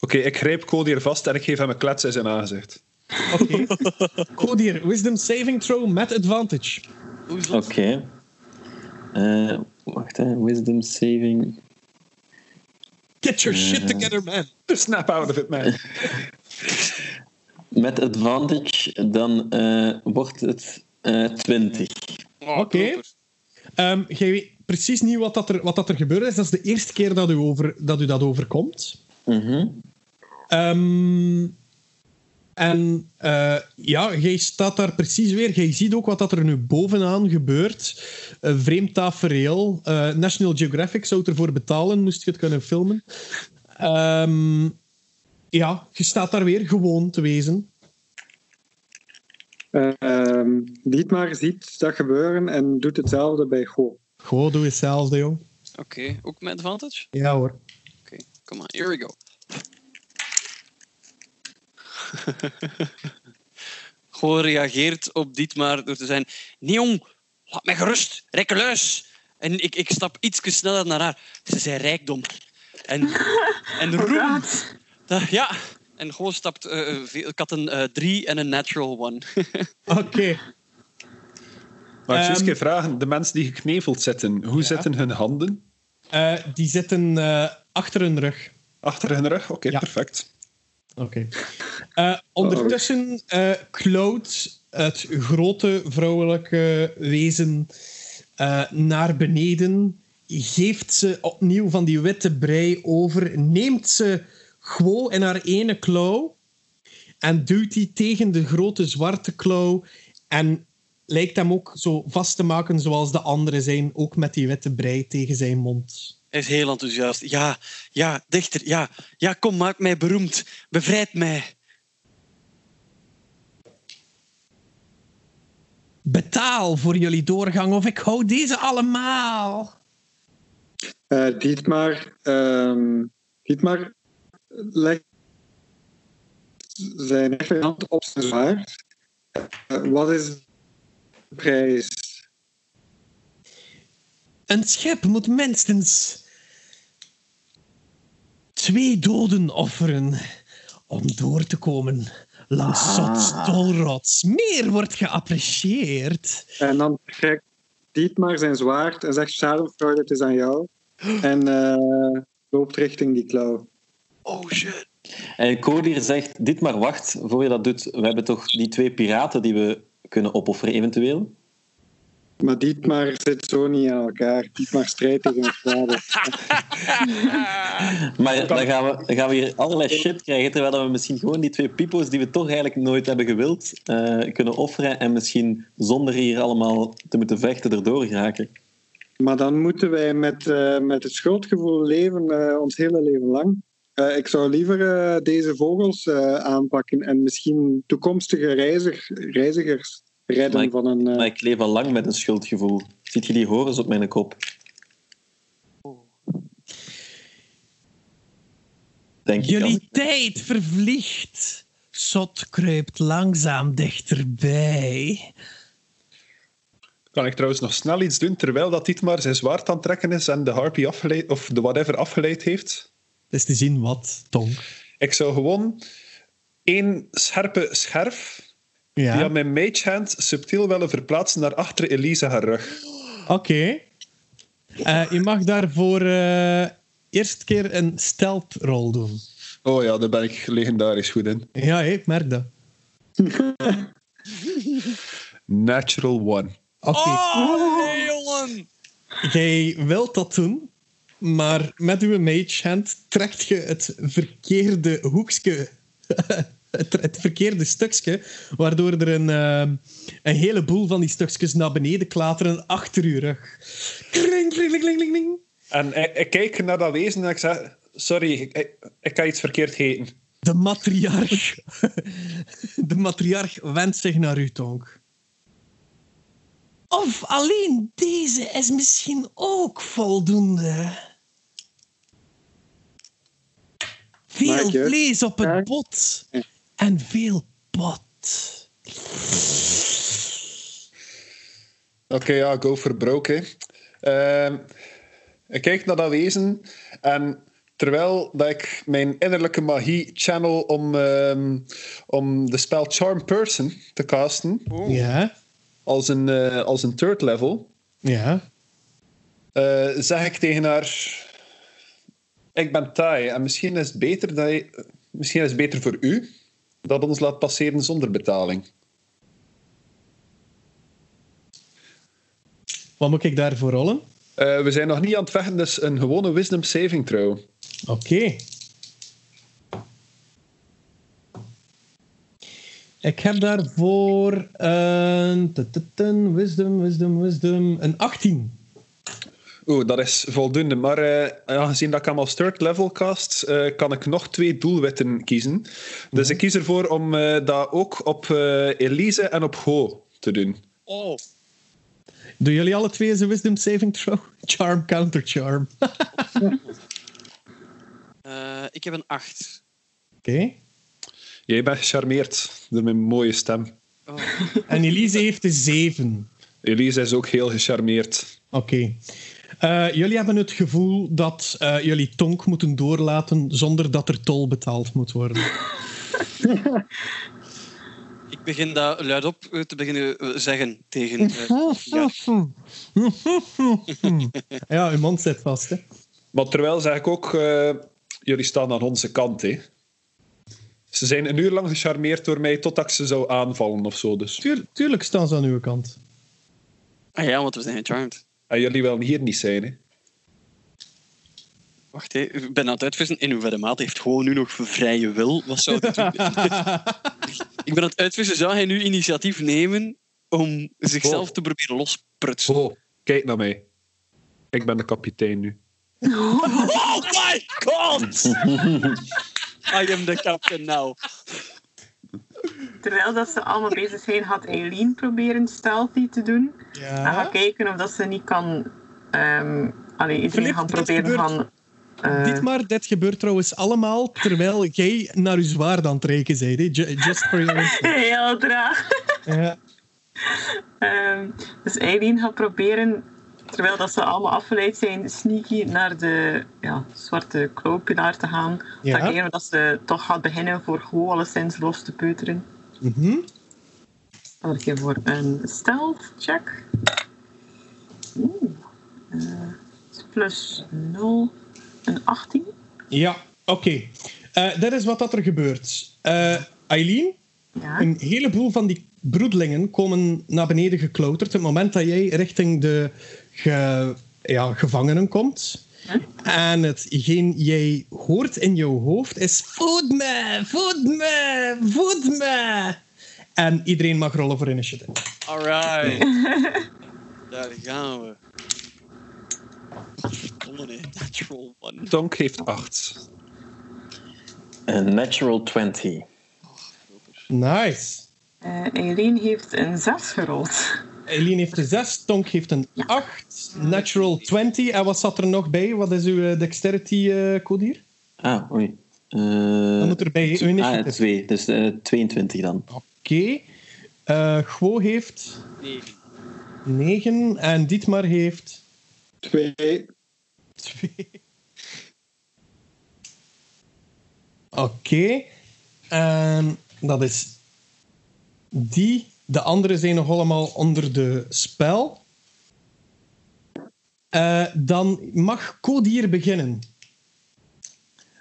Oké, ik grijp Kodir vast en ik geef hem een klets in zijn aangezicht.
oké. Codir, wisdom saving throw met advantage.
Oké. Eh, wacht, hè. Wisdom saving.
Get your shit together, man.
Snap out of it, man.
Met advantage, dan eh, wordt het eh 20.
Oh,
Oké.
proper.
Ehm, jij weet precies niet wat, dat er, wat dat er gebeurd is. Dat is de eerste keer dat u, over, dat, u dat overkomt.
Mhm.
Ehm, en eh, ja, jij staat daar precies weer. Jij ziet ook wat dat er nu bovenaan gebeurt. Een vreemd tafereel. Eh, National Geographic zou ervoor betalen, moest je het kunnen filmen. Ehm, ja, je staat daar weer gewoon te wezen.
ehm, Dietmar ziet dat gebeuren en doet hetzelfde bij Go.
Gewoon, doe hetzelfde, joh.
Oké, ook met advantage?
Ja hoor.
Oké, come on, here we go. Gewoon reageert op Dietmar door te zijn... Nee, jong, laat mij gerust, rekkeluis. En ik, ik stap iets sneller naar haar. Ze zei rijkdom. En, en roem. Dat- ja, en gewoon stapt... eh, eh, veel- ik had een eh, drie en een natural one.
Oké.
Maar ik zou eens
Ehm,
vragen, de mensen die gekneveld zitten, hoe
Ja.
zitten hun handen?
Eh, die zitten eh, achter hun rug.
Achter hun rug? Oké,
Ja.
perfect.
Oké. Eh, ondertussen uh, kloot het grote vrouwelijke wezen eh, naar beneden, geeft ze opnieuw van die witte brei over, neemt ze gewoon in haar ene klauw en duwt die tegen de grote zwarte klauw en lijkt hem ook zo vast te maken zoals de anderen zijn, ook met die witte brei tegen zijn mond.
Hij is heel enthousiast. Ja, ja, dichter, ja. Ja, kom, maak mij beroemd. Bevrijd mij.
Betaal voor jullie doorgang of ik hou deze allemaal.
Eh Dietmar, ehm, Dietmar legt zijn rechterhand op zijn zwaard. Eh, wat is de prijs?
Een schip moet minstens twee doden offeren om door te komen langs Zot Tolrots. Meer wordt geapprecieerd.
En dan trekt Dietmar zijn zwaard en zegt: Schadenfreude, het is aan jou. En eh, loopt richting die klauw.
Oh shit.
En Codir zegt, dit maar wacht, voor je dat doet. We hebben toch die twee piraten die we kunnen opofferen eventueel?
Maar Dietmar zit zo niet aan elkaar. Dietmar strijdt tegen het vader.
Maar dan gaan, we, dan gaan we hier allerlei shit krijgen, terwijl we misschien gewoon die twee pipo's die we toch eigenlijk nooit hebben gewild, eh, kunnen offeren en misschien zonder hier allemaal te moeten vechten erdoor geraken.
Maar dan moeten wij met, eh, met het schuldgevoel leven eh, ons hele leven lang. Eh, ik zou liever eh, deze vogels eh, aanpakken en misschien toekomstige reiziger, reizigers redden
Maar ik-
van een...
Maar ik leef al lang met een schuldgevoel. Ziet je die horens op mijn kop? Denk
Jullie tijd vervliegt. Sot kruipt langzaam dichterbij.
Kan ik trouwens nog snel iets doen terwijl dat Dietmar zijn zwaard aan het trekken is en de harpy afgeleid, of de whatever afgeleid heeft?
Het is te zien wat, Tonk.
Ik zou gewoon één scherpe scherf
Ja,
via mijn mage hand subtiel willen verplaatsen naar achter Elise haar rug.
oké. Eh, je mag daarvoor eh eerst keer een stealth roll doen.
Oh ja, daar ben ik legendarisch goed in.
Ja, hé, ik merk dat.
Natural one.
Oké,
Oh, nee, jongen!
jij wilt dat doen, maar met uw mage hand trekt je het verkeerde hoekje, het, het verkeerde stukje, waardoor er een, eh, een heleboel van die stukjes naar beneden klateren achter uw rug. Kling, kling, kling, kling, kling.
En ik, ik kijk naar dat wezen en ik zeg... Sorry, ik, ga iets verkeerd heten.
De matriarch. De matriarch wendt zich naar u, Tonk. Of alleen deze is misschien ook voldoende. Veel vlees op het bot en veel pot.
Oké, ja, go for broke. hè. Ehm, ik kijk naar dat wezen en terwijl dat ik mijn innerlijke magie channel om, ehm, om de spel Charm Person te casten
Ja,
als een, eh, als een third level,
ja.
eh, zeg ik tegen haar: Ik ben taai en misschien is het beter dat je, misschien is het beter voor u dat ons laat passeren zonder betaling.
Wat moet ik daarvoor rollen?
Eh, we zijn nog niet aan het vechten, dus een gewone wisdom saving throw.
Oké. Ik heb daarvoor een wisdom, wisdom, wisdom, een 18.
Oeh, dat is voldoende. Maar eh, aangezien dat ik hem als third level cast, eh, kan ik nog twee doelwitten kiezen. Dus ik kies ervoor om eh, dat ook op eh, Elise en op Ho te doen.
Oh,
Doen jullie alle twee eens een wisdom saving throw? Charm, counter charm. Oké.
eh, ik heb een 8.
Jij bent gecharmeerd door mijn mooie stem.
Oh.
En Elise heeft een 7.
Elise is ook heel gecharmeerd.
Oké. Eh, jullie hebben het gevoel dat eh, jullie tonk moeten doorlaten zonder dat er tol betaald moet worden.
Ik begin dat luidop eh, te beginnen zeggen tegen... eh, ja.
ja, uw mond zit vast, hè.
Maar terwijl zeg ik ook, eh, jullie staan aan onze kant. Hè. Ze zijn een uur lang gecharmeerd door mij totdat ik ze zou aanvallen of zo. Dus.
Tuur- tuurlijk staan ze aan uw kant.
Ah ja, want we zijn gecharmed.
En jullie willen hier niet zijn. Hè.
Wacht, hè. ik ben aan het uitvissen. In hoeverre mate heeft gewoon nu nog vrije wil? Wat zou dit doen? ik ben aan het uitvissen. Zou hij nu initiatief nemen om zichzelf
Oh.
te proberen losprutsen?
Oh, kijk naar mij. Ik ben de kapitein nu.
Oh my god! I am the captain now.
Terwijl dat ze allemaal bezig zijn, gaat Eileen proberen stealthy te doen. En gaan
Ja.
kijken of dat ze niet kan... ehm allee, iedereen gaan proberen van... eh,
Dit maar, dit gebeurt trouwens allemaal terwijl jij naar uw zwaard aan het bent. Just for your.
Heel traag.
Ja.
Ehm, dus Eileen gaat proberen, terwijl dat ze allemaal afgeleid zijn, sneaky naar de ja, zwarte klauwpilaar te gaan.
Ja.
Dan we dat ze toch gaat beginnen voor gewoon alleszins los te peuteren. Dan ga ik voor een stealth check. Oeh. eh, plus 0, een 18.
Ja, oké. Eh, dat is wat dat er gebeurt. Eh Eileen,
Ja.
een heleboel van die broedlingen komen naar beneden geklauterd. Het moment dat jij richting de ge- ja, gevangenen komt. En hetgeen jij hoort in jouw hoofd is... Voed me, voed me, voed me. En iedereen mag rollen voor initiative.
Alright. Daar gaan we. Verdomme. Natural one.
Tonk heeft acht.
Een natural 20.
Nice.
Eh Eileen heeft een 6 gerold.
Eileen heeft een 6, Tonk heeft een 8, natural 20. En wat zat er nog bij? Wat is uw eh, dexterity eh code hier?
Ah, oei. Uh,
moet erbij. hè? Uw
ah,
initiative.
2. Dus eh 22 dan.
Oké. Eh Gwo heeft
Nee.
9 en Dietmar heeft
Twee.
2. Oké. En dat is die. De andere zijn nog allemaal onder de spel. Eh, dan mag Codier beginnen.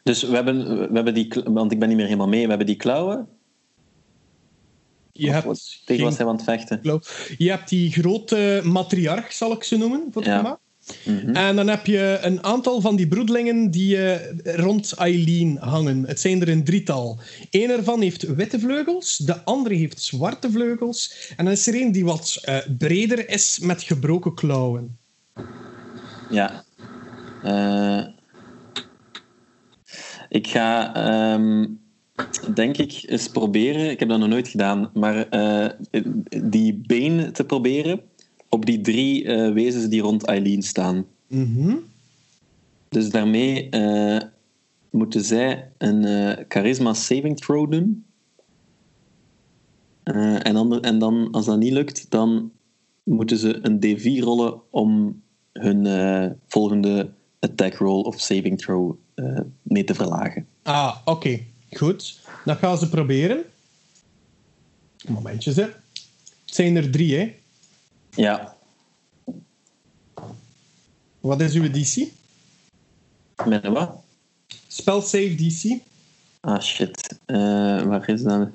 Dus we hebben, we hebben die... Want ik ben niet meer helemaal mee. We hebben die klauwen.
Je
Of
hebt,
wat- tegen wat zijn we aan het vechten?
je hebt die grote matriarch, zal ik ze noemen, voor het
Ja. Mhm.
En dan heb je een aantal van die broedlingen die eh, rond Eileen hangen. Het zijn er een drietal. Eén ervan heeft witte vleugels, de andere heeft zwarte vleugels. En dan is er één die wat eh, breder is met gebroken klauwen.
Ja. Eh, ik ga, ehm, denk ik, eens proberen. Ik heb dat nog nooit gedaan, maar die been te proberen op die drie eh, wezens die rond Eileen staan.
Mhm.
Dus daarmee eh, moeten zij een eh, charisma saving throw doen. En, ander, en dan, als dat niet lukt, dan moeten ze een D4 rollen om hun volgende attack roll of saving throw mee te verlagen.
Ah, oké. Goed. Dan gaan ze proberen. Momentjes, hè. Het zijn er drie, hè.
Ja,
Wat is uw DC?
met een wat?
Spell save DC.
Ah shit, Eh, waar is dat?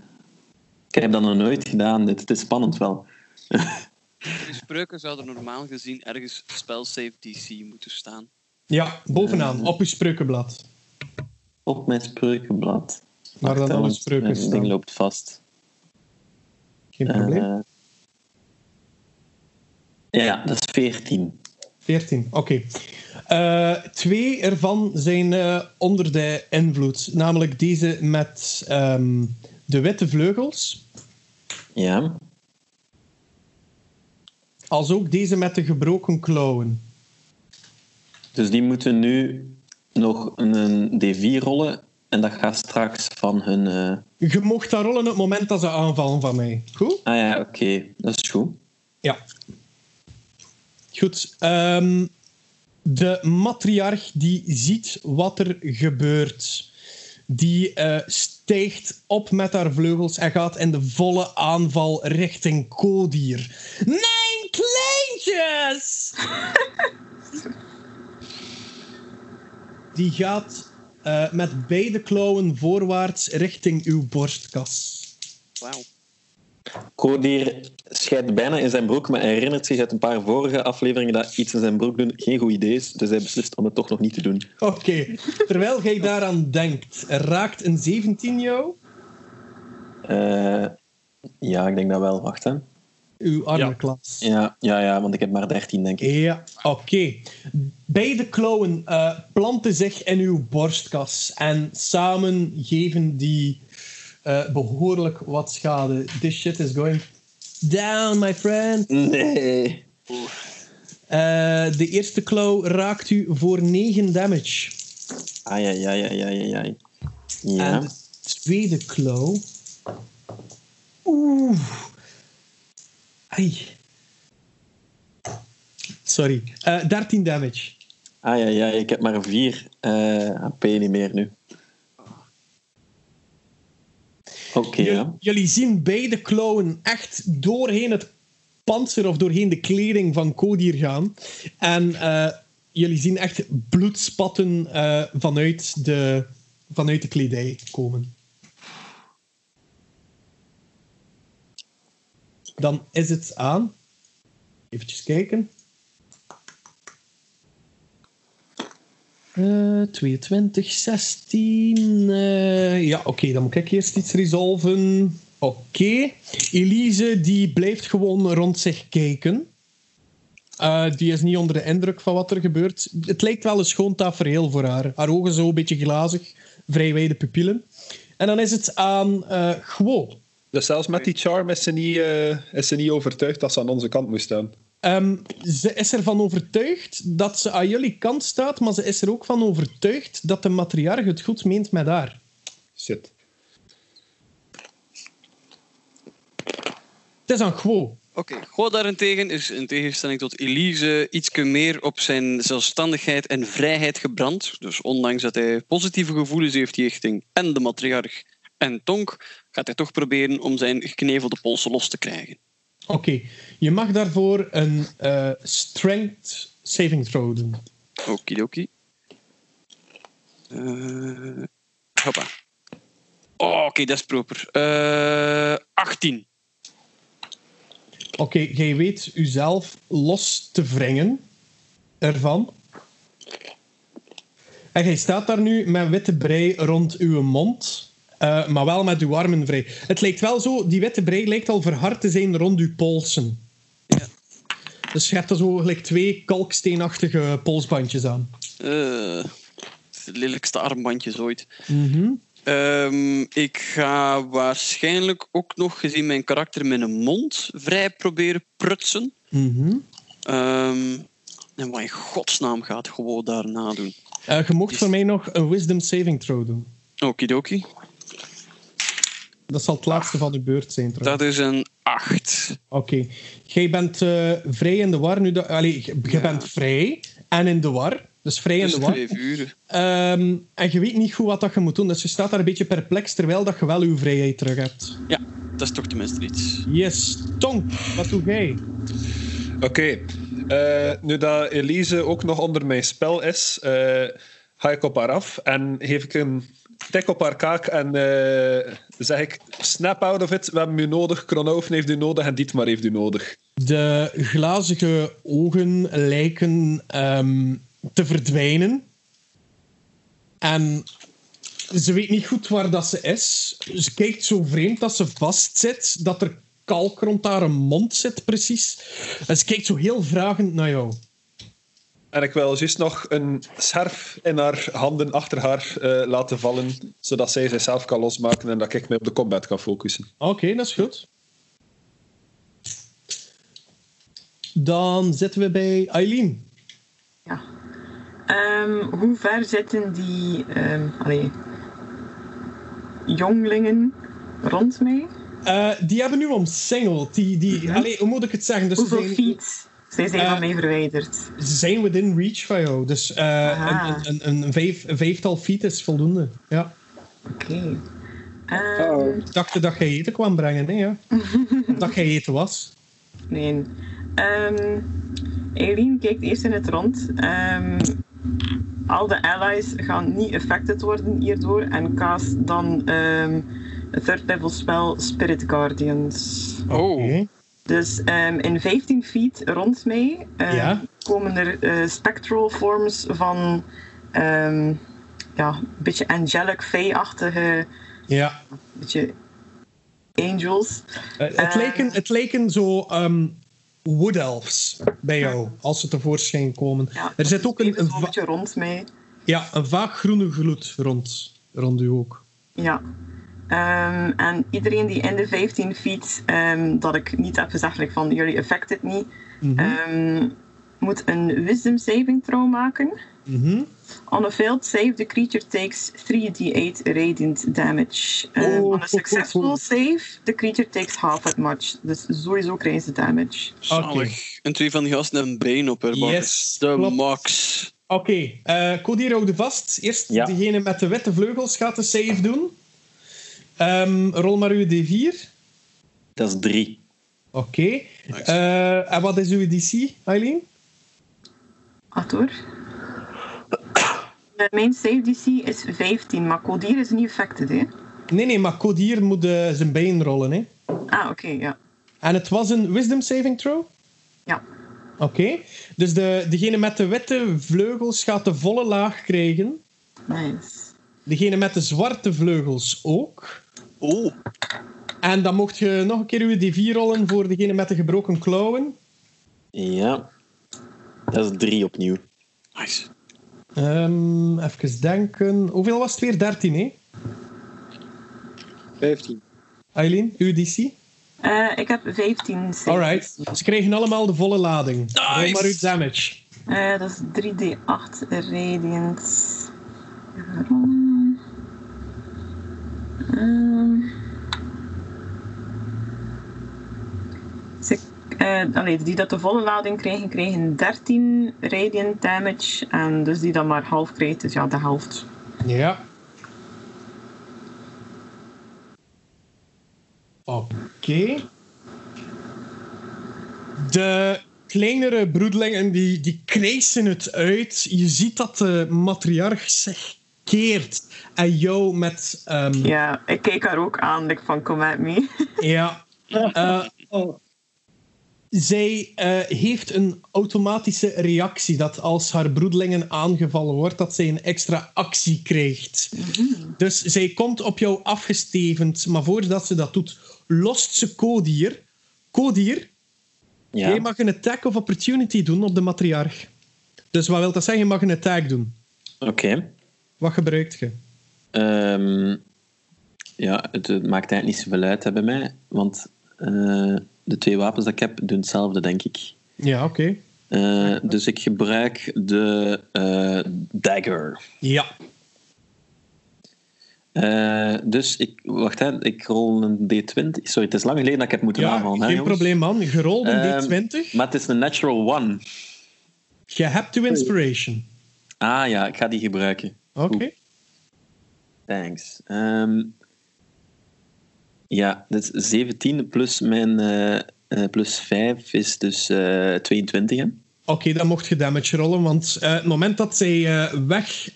Ik heb dat nog nooit gedaan, dit. Het is spannend wel.
De spreuken zouden normaal gezien ergens spell save DC moeten staan.
Ja, bovenaan, op uw spreukenblad.
Op mijn spreukenblad.
Waar dan alle spreuken
ding
staan.
loopt vast.
Geen probleem.
Eh, ja, dat is 14.
14, oké. Eh, twee ervan zijn eh, onder de invloed. Namelijk deze met ehm, de witte vleugels.
Ja.
Als ook deze met de gebroken klauwen.
Dus die moeten nu nog een D4 rollen. En dat gaat straks van hun. eh,
Je mocht dat rollen op het moment dat ze aanvallen van mij. Goed?
Ah ja, oké. Dat is goed.
Ja. Goed. ehm, de matriarch die ziet wat er gebeurt. Die eh, stijgt op met haar vleugels en gaat in de volle aanval richting Kodier. Mijn kleintjes! die gaat eh, met beide klauwen voorwaarts richting uw borstkas.
Wauw.
Kodier scheidt bijna in zijn broek, maar hij herinnert zich uit een paar vorige afleveringen dat iets in zijn broek doen geen goed idee is. Dus hij beslist om het toch nog niet te doen.
Oké, terwijl jij daaraan denkt, raakt een 17 jou?
Eh, ja, ik denk dat wel. Wacht, hè.
Uw arme
Ja.
klas.
Ja, ja, ja, want ik heb maar 13, denk ik.
Ja, oké. Beide klauwen eh, planten zich in uw borstkas en samen geven die eh, behoorlijk wat schade. This shit is going down, my friend.
Nee.
Eh, de eerste klauw raakt u voor 9 damage.
Ah, ja, ja, ja, ja, ja. ja.
En de tweede klauw. Oeh. Ai. Sorry. Eh 13 damage.
Ah, ja, ja, ik heb maar 4 HP niet meer nu. Oké,
Jullie-
ja.
Jullie zien beide klauwen echt doorheen het panzer of doorheen de kleding van Kodier gaan. En eh, jullie zien echt bloedspatten eh, vanuit, de, vanuit de kledij komen. Dan is het aan. Even kijken. Eh 22, 16. eh, ja, oké, dan moet ik eerst iets resolven. Oké. Elise die blijft gewoon rond zich kijken. Eh, die is niet onder de indruk van wat er gebeurt. Het lijkt wel een schoon tafereel voor haar. Haar ogen zo een beetje glazig, vrij wijde pupillen. En dan is het aan eh Gwo.
Dus zelfs met die charm is ze niet, eh, is ze niet overtuigd dat ze aan onze kant moest staan.
Ehm, ze is ervan overtuigd dat ze aan jullie kant staat, maar ze is er ook van overtuigd dat de matriarch het goed meent met haar.
Shit.
Het is aan Gwo.
Oké, Goh daarentegen is in tegenstelling tot Elise iets meer op zijn zelfstandigheid en vrijheid gebrand. Dus ondanks dat hij positieve gevoelens heeft richting en de matriarch en Tonk, gaat hij toch proberen om zijn geknevelde polsen los te krijgen.
Oké, je mag daarvoor een eh, strength saving throw doen.
Okidoki. Eh hoppa. Oh, Oké, dat is proper. Eh 18.
Oké, jij weet uzelf los te wringen ervan. En jij staat daar nu met witte brei rond uw mond, eh, maar wel met uw armen vrij. Het lijkt wel zo, die witte brei lijkt al verhard te zijn rond uw polsen.
Ja.
Dus je hebt er zo gelijk twee kalksteenachtige polsbandjes aan.
Eh, het lelijkste armbandjes ooit.
Mhm.
Ehm, ik ga waarschijnlijk ook nog, gezien mijn karakter, mijn mond vrij proberen prutsen.
Mhm.
Ehm, en wat in godsnaam gaat gewoon daarna doen?
Eh, je mocht voor mij nog een wisdom saving throw doen.
Okidoki.
Dat zal het laatste van de beurt zijn trouwens.
Dat is een 8.
Oké. Jij bent eh, vrij in de war nu. Dat, allee, je
Ja.
bent vrij en in de war. Dus vrij in
Dus
de war.
twee uren.
Ehm, en je weet niet goed wat dat je moet doen. Dus je staat daar een beetje perplex terwijl dat je wel je vrijheid terug hebt.
Ja, dat is toch tenminste iets.
Yes. Tonk, wat doe jij?
Oké. Eh, nu dat Elise ook nog onder mijn spel is, eh, ga ik op haar af en geef ik een tik op haar kaak en eh, zeg ik: Snap out of it, we hebben u nodig. Kronhoven heeft u nodig en Dietmar heeft u nodig.
De glazige ogen lijken ehm, te verdwijnen. En ze weet niet goed waar dat ze is. Ze kijkt zo vreemd dat ze vastzit, dat er kalk rond haar mond zit, precies. En ze kijkt zo heel vragend naar jou.
En ik wil juist nog een scherf in haar handen achter haar eh, laten vallen, zodat zij zichzelf kan losmaken en dat ik me op de combat kan focussen.
Oké, dat is goed. Dan zitten we bij Eileen.
Ja. Ehm, hoe ver zitten die ehm allee, jonglingen rond mij?
Eh, die hebben nu omsingeld. Die, die, allee, hoe moet ik het zeggen? Dus
Hoeveel
zijn,
feet zij zijn
Eh,
van mij verwijderd?
ze zijn within reach van jou. Dus eh, een, een, een, vijf, een vijftal feet is voldoende. Ja.
Oké. Ehm,
Uh-oh.
Ik dacht dat jij eten kwam brengen, hè? Ja. dat jij eten was.
Nee. Ehm Eileen kijkt eerst in het rond. Ehm, al de allies gaan niet affected worden hierdoor en cast dan ehm een third level spel Spirit Guardians.
Oh.
Dus ehm, in 15 feet rond mij ehm,
Ja.
komen er eh, spectral forms van ehm, ja, een beetje angelic, fey-achtige,
Ja.
beetje angels.
Eh, het, lijken, het lijken zo wood elves bij jou, als ze tevoorschijn komen.
Ja,
Er zit ook een, een,
beetje rond mij.
ja, een vaag groene gloed rond, rond u ook.
Ja. Ehm, en iedereen die in de 15 feet, ehm, dat ik niet heb gezegd like, van jullie affected niet,
Mhm.
ehm, moet een wisdom saving throw maken.
Mhm.
On a failed save, the creature takes 3d8 radiant damage. Um,
Oh.
on a successful save, the creature takes half that much. Dus sowieso krijgen ze damage.
Zalig. En twee van die gasten hebben een been op haar.
Yes,
De
klopt.
max.
Oké, eh Cody hou de vast. Eerst
Ja.
degene met de witte vleugels gaat de save doen. Ehm, rol maar uw D4.
Dat is drie.
Oké. Eh, en wat is uw DC, Eileen?
Ator. Uh, mijn save DC is 15, maar Codir is niet affected, hè?
Nee, nee, maar Cody moet eh, zijn been rollen. Hè.
Ah, oké, ja.
En het was een wisdom saving throw?
Ja.
Oké. Dus de, degene met de witte vleugels gaat de volle laag krijgen.
Nice.
Degene met de zwarte vleugels ook.
Oh.
En dan mocht je nog een keer uw D4 rollen voor degene met de gebroken klauwen.
Ja. Dat is drie opnieuw.
Nice.
Ehm even denken. Hoeveel was het weer? 13, hè?
15.
Eileen, uw DC?
Eh, ik heb 15 saves.
Alright. Ze kregen allemaal de volle lading. Rol maar uw damage.
Eh, dat is 3d8 radiant. Ehm. Eh, die dat de volle lading kregen, kregen 13 radiant damage. En dus die dan maar half kreeg, dus ja, de helft.
Ja. Oké. De kleinere broedlingen die, die krijsen het uit. Je ziet dat de matriarch zich keert en jou met... ehm,
Ja, ik keek haar ook aan. Ik van, kom met me.
ja. Eh,
Oh,
zij eh, heeft een automatische reactie dat als haar broedlingen aangevallen wordt, dat zij een extra actie krijgt. Dus zij komt op jou afgestevend, maar voordat ze dat doet, lost ze Kodier. Kodier,
Ja.
jij mag een attack of opportunity doen op de matriarch. Dus wat wil dat zeggen? Je mag een attack doen.
Oké.
Wat gebruikt je?
Ehm, ja, het, het maakt eigenlijk niet zoveel uit hè, bij mij. Want eh, de twee wapens dat ik heb doen hetzelfde, denk ik.
Ja, oké.
Eh, dus ik gebruik de eh, dagger.
Ja.
Dus ik, wacht, hè, ik rol een D20. Sorry, het is lang geleden dat ik heb moeten
Ja,
aanvallen.
geen probleem, man. Gerold een
Ehm,
D20.
Maar het is een natural one.
Je hebt to inspiration.
Ah ja, ik ga die gebruiken.
Oké.
Thanks. Ehm, ja, dat is 17 plus mijn eh, plus 5 is dus eh 22. Hè?
Oké, dan mocht je damage rollen, want eh, het moment dat zij weg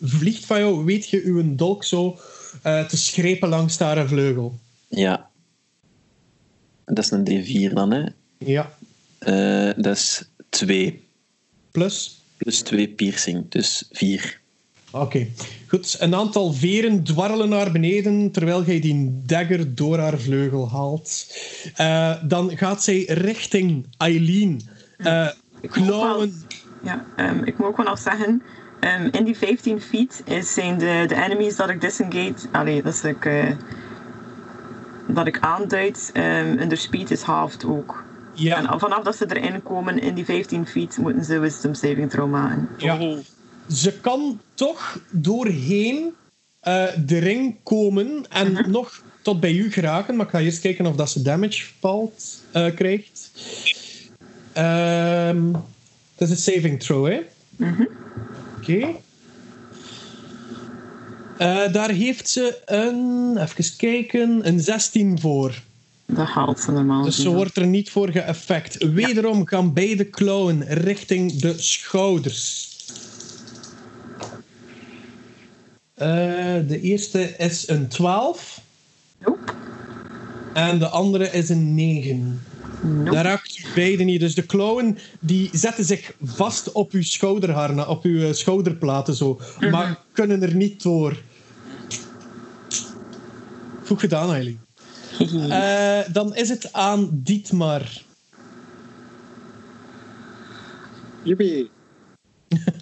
vliegt van jou, weet je uw dolk zo te schrepen langs haar vleugel.
Ja. Dat is een D4 dan, hè?
Ja.
Dat is 2.
Plus.
Plus 2 piercing, dus 4.
Oké, goed. Een aantal veren dwarrelen naar beneden terwijl jij die dagger door haar vleugel haalt. Eh, dan gaat zij richting Eileen. Eh
Ik moet wel-. Ja, ehm, ik moet ook wel nog zeggen, ehm, in die 15 feet is, zijn de, de enemies dat ik disengage, allee, dat, is ik, eh, dat ik aanduid, um, hun speed is halved ook.
Ja,
En vanaf dat ze erin komen in die 15 feet, moeten ze wisdom saving throw maken.
ja. Ze kan toch doorheen eh, de ring komen en nog tot bij u geraken. Maar ik ga eerst kijken of dat ze damage valt, eh, krijgt. Ehm het is een saving throw, hè? Oké. Eh, daar heeft ze een, even kijken, een 16 voor.
Dat haalt ze normaal.
Dus ze wordt er niet voor geëffect. Wederom gaan beide klauwen richting de schouders. Eh, de eerste is een 12
Nope.
en de andere is een 9.
Nope.
Dat raakt u beide niet. Dus de klauwen die zetten zich vast op uw schouderharna, op uw eh, schouderplaten zo, maar kunnen er niet door. Goed gedaan, Eileen. Eh, dan is het aan Dietmar.
Joepie.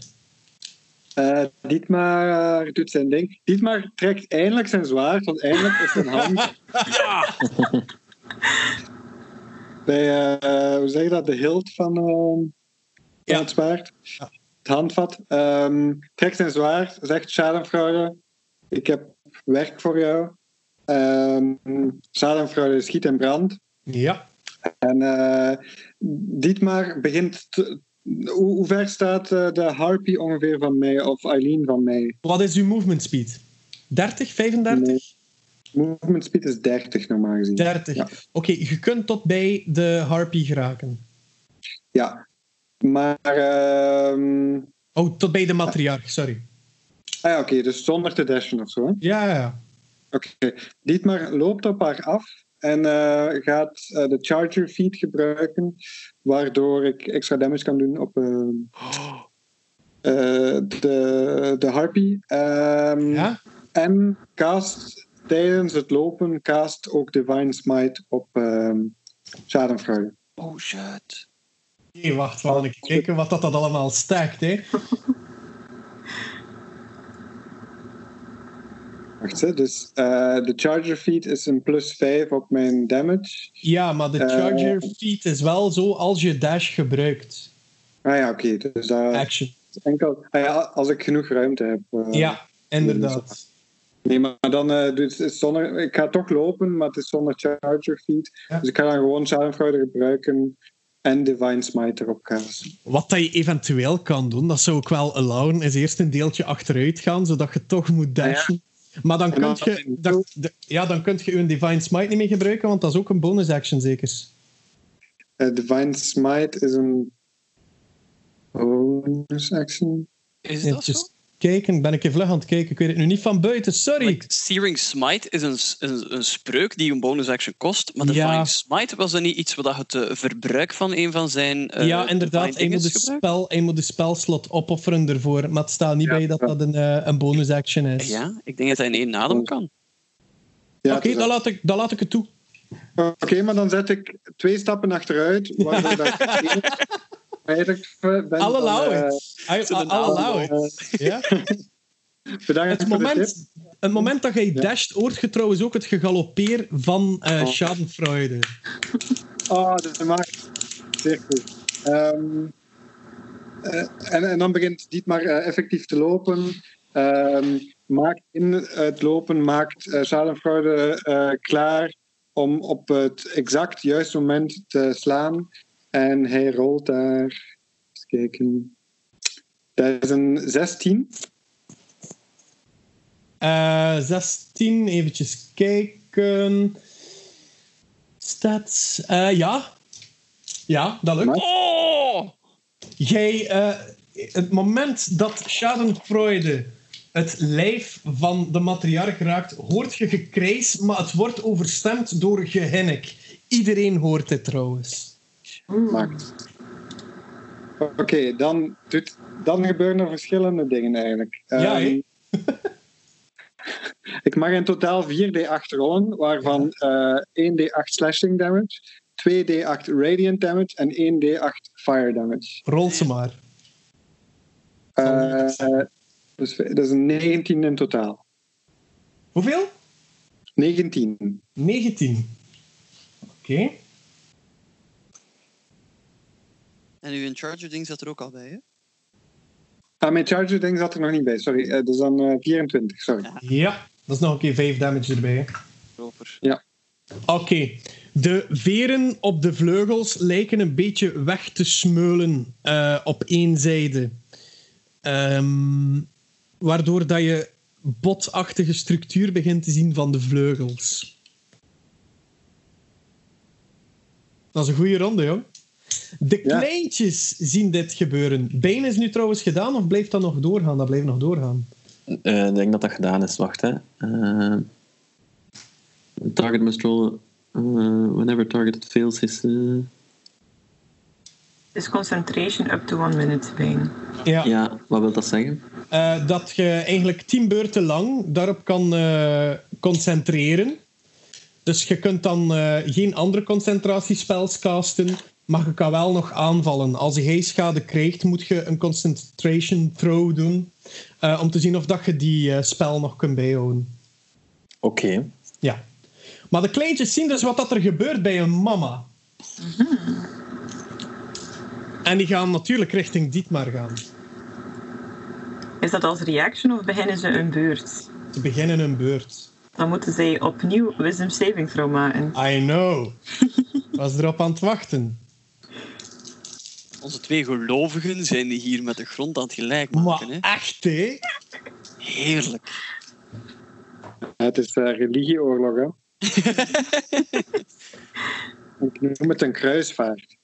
Eh Dietmar doet zijn ding. Dietmar trekt eindelijk zijn zwaard, want eindelijk is zijn hand. Bij, eh, hoe zeg je dat, de hilt van, eh, van
Ja.
het zwaard.
Ja.
Het handvat. Ehm, trekt zijn zwaard, zegt Schadenfraude, ik heb werk voor jou. Um, schiet in brand.
Ja.
En eh Dietmar begint. te- hoe, hoe ver staat eh, de Harpy ongeveer van mij, of Eileen van mij?
Wat is uw movement speed? 30, 35?
Nee. Movement speed is 30 normaal gezien.
30.
Ja.
Oké, je kunt tot bij de Harpy geraken.
Ja. Maar. ehm,
Oh, tot bij de matriarch, sorry.
ah ja, oké, dus zonder te dashen of zo. hè?
Ja, ja, ja.
Oké. Dietmar loopt op haar af en eh, gaat eh, de Charger Feed gebruiken, waardoor ik extra damage kan doen op eh, eh, de, de Harpy. Ehm,
ja?
En cast tijdens het lopen cast ook Divine Smite op ehm Schadenfraude.
oh shit.
Nee, wacht, we gaan even kijken wat dat, dat allemaal stakt, hè.
Wacht, hè. Dus eh, de Charger Feed is een plus 5 op mijn damage.
Ja, maar de
Eh.
charger feat is wel zo als je dash gebruikt.
Ah ja, oké. Dus dat
Action.
enkel... Ah ja, als ik genoeg ruimte heb. eh.
Ja, inderdaad.
Nee, maar dan uh, dus het is zonder... Ik ga toch lopen, maar het is zonder Charger Feed.
Ja.
Dus ik ga dan gewoon Schadenfreude gebruiken en Divine Smite erop.
Wat dat je eventueel kan doen, dat zou ik wel allowen, is eerst een deeltje achteruit gaan, zodat je toch moet dashen. Maar dan kun
dan-
je, dat, de- ja, dan kun je een Divine Smite niet meer gebruiken, want dat is ook een bonus action zeker.
Eh, Divine Smite is een bonus action.
Is dat zo?
Kijken, ben ik even vlug aan het kijken. Ik weet het nu niet van buiten, sorry.
Like, Searing Smite is een, een, een spreuk die een bonus action kost. Maar Divine
Ja.
Smite was er niet iets wat het eh, verbruik van een van zijn. eh,
ja, inderdaad. Hij moet, de spel, hij moet de spelslot opofferen ervoor. Maar het staat niet
Ja,
bij dat
ja.
dat een, eh, een bonus action is.
Ja, ik denk dat hij in één adem kan.
Ja,
Oké,
dus
dan, laat ik, dan laat ik het toe.
Oké, maar dan zet ik twee stappen achteruit. Waardoor dat ik eigenlijk ben eh,
naam
it. Ja?
Bedankt
Het
voor de tip.
moment, het moment dat jij dasht, hoort je trouwens ook het gegalopeer van eh
Oh.
Schadenfreude.
Oh, dat maakt zeer goed. Ehm, eh, en, en dan begint Dietmar eh, effectief te lopen. Ehm, maakt in het lopen maakt uh, Schadenfreude eh, klaar om op het exact juiste moment te slaan. En hij rolt daar. Eens kijken. Dat is een 16.
Eh 16, eventjes kijken. Stats. Eh, ja. Ja, dat lukt.
Maar-
Oh!
Jij, eh, het moment dat Schadenfreude het lijf van de matriarch raakt, hoort je gekrijs, maar het wordt overstemd door gehinnik. Iedereen hoort dit trouwens.
Maakt. Oké, dan, doet- dan gebeuren er verschillende dingen eigenlijk.
Ja,
Ehm, ik mag in totaal 4d8 rollen, waarvan eh 1d8 slashing damage, 2d8 radiant damage en 1d8 fire damage.
Rol ze maar.
Eh, dus dat is een 19 in totaal.
Hoeveel?
19.
19. Oké.
En uw Charger ding zat er ook al bij, hè?
Ah, mijn charger ding zat er nog niet bij, sorry. Eh, dat is dan eh, 24, sorry.
Ja, dat is nog een keer 5 damage erbij. hè.
Proper.
Oké. De veren op de vleugels lijken een beetje weg te smeulen eh, op één zijde. Ehm, waardoor dat je botachtige structuur begint te zien van de vleugels. Dat is een goede ronde, jong. De
Ja.
kleintjes zien dit gebeuren. Bane is nu trouwens gedaan of blijft dat nog doorgaan? Dat blijft nog doorgaan.
Eh, ik denk dat dat gedaan is. Wacht, hè. Eh, target must roll... eh, whenever target fails his... eh,
Is concentration up to one minute bijna.
Ja.
ja, wat wil dat zeggen?
Eh, dat je eigenlijk tien beurten lang daarop kan eh, concentreren. Dus je kunt dan eh, geen andere concentratiespels casten, maar je kan wel nog aanvallen. Als hij schade krijgt, moet je een concentration throw doen eh, om te zien of dat je die eh, spel nog kunt bijhouden.
Oké.
Ja. Maar de kleintjes zien dus wat dat er gebeurt bij een mama. En die gaan natuurlijk richting Dietmar gaan.
Is dat als reaction of beginnen ze een beurt?
Ze beginnen hun beurt.
Dan moeten zij opnieuw wisdom saving throw maken.
I know. Was erop aan het wachten.
Onze twee gelovigen zijn hier met de grond aan het gelijk maken.
Maar
Hè?
echt, hè?
Heerlijk.
Het is eh, religieoorlog, hè. Ik noem het een kruisvaart.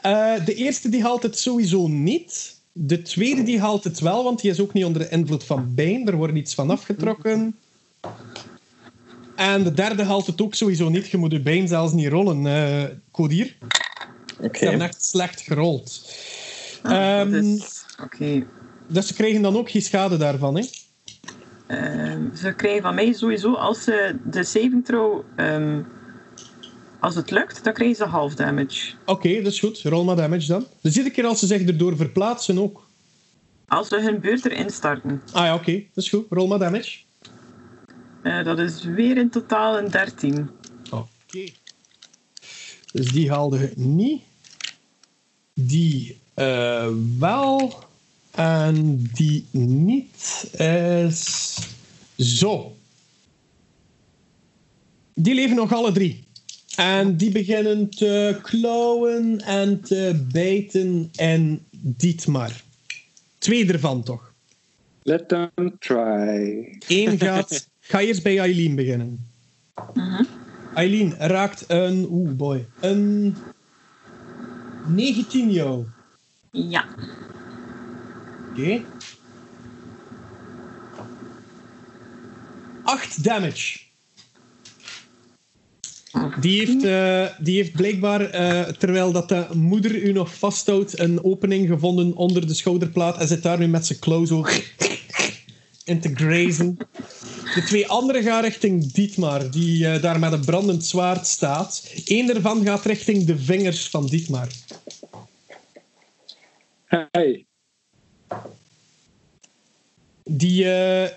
Eh, de eerste die haalt het sowieso niet. De tweede die haalt het wel, want die is ook niet onder de invloed van Bane. Er wordt iets van afgetrokken. En de derde haalt het ook sowieso niet. Je moet je Bane zelfs niet rollen, eh Codier.
Oké.
Ze hebben echt slecht gerold.
Ah,
Ehm. Dus ze krijgen dan ook geen schade daarvan, hè?
Ehm, ze krijgen van mij sowieso, als ze de saving throw... ehm, als het lukt, dan krijgen ze half damage.
Oké, dat is goed. Rol maar damage dan. Dus iedere keer als ze zich erdoor verplaatsen ook.
Als we hun beurt erin starten.
Ah ja, oké. Dat is goed. Roll maar damage.
Eh, dat is weer in totaal een 13.
Oké. Dus die haalde niet. Die eh, wel. En die niet. Is... Zo. Die leven nog alle drie. En die beginnen te klauwen en te bijten en Dietmar. Twee ervan toch?
Let them try.
Eén gaat. Ga eerst bij Eileen beginnen. Eileen raakt een. Oeh, boy. Een. 19 jou.
Ja.
Oké. 8 damage. Die heeft, eh, die heeft blijkbaar, eh, terwijl dat de moeder u nog vasthoudt, een opening gevonden onder de schouderplaat en zit daar nu met zijn klauw zo in te grazen. De twee andere gaan richting Dietmar, die eh, daar met een brandend zwaard staat. Eén daarvan gaat richting de vingers van Dietmar.
Hey.
Die eh,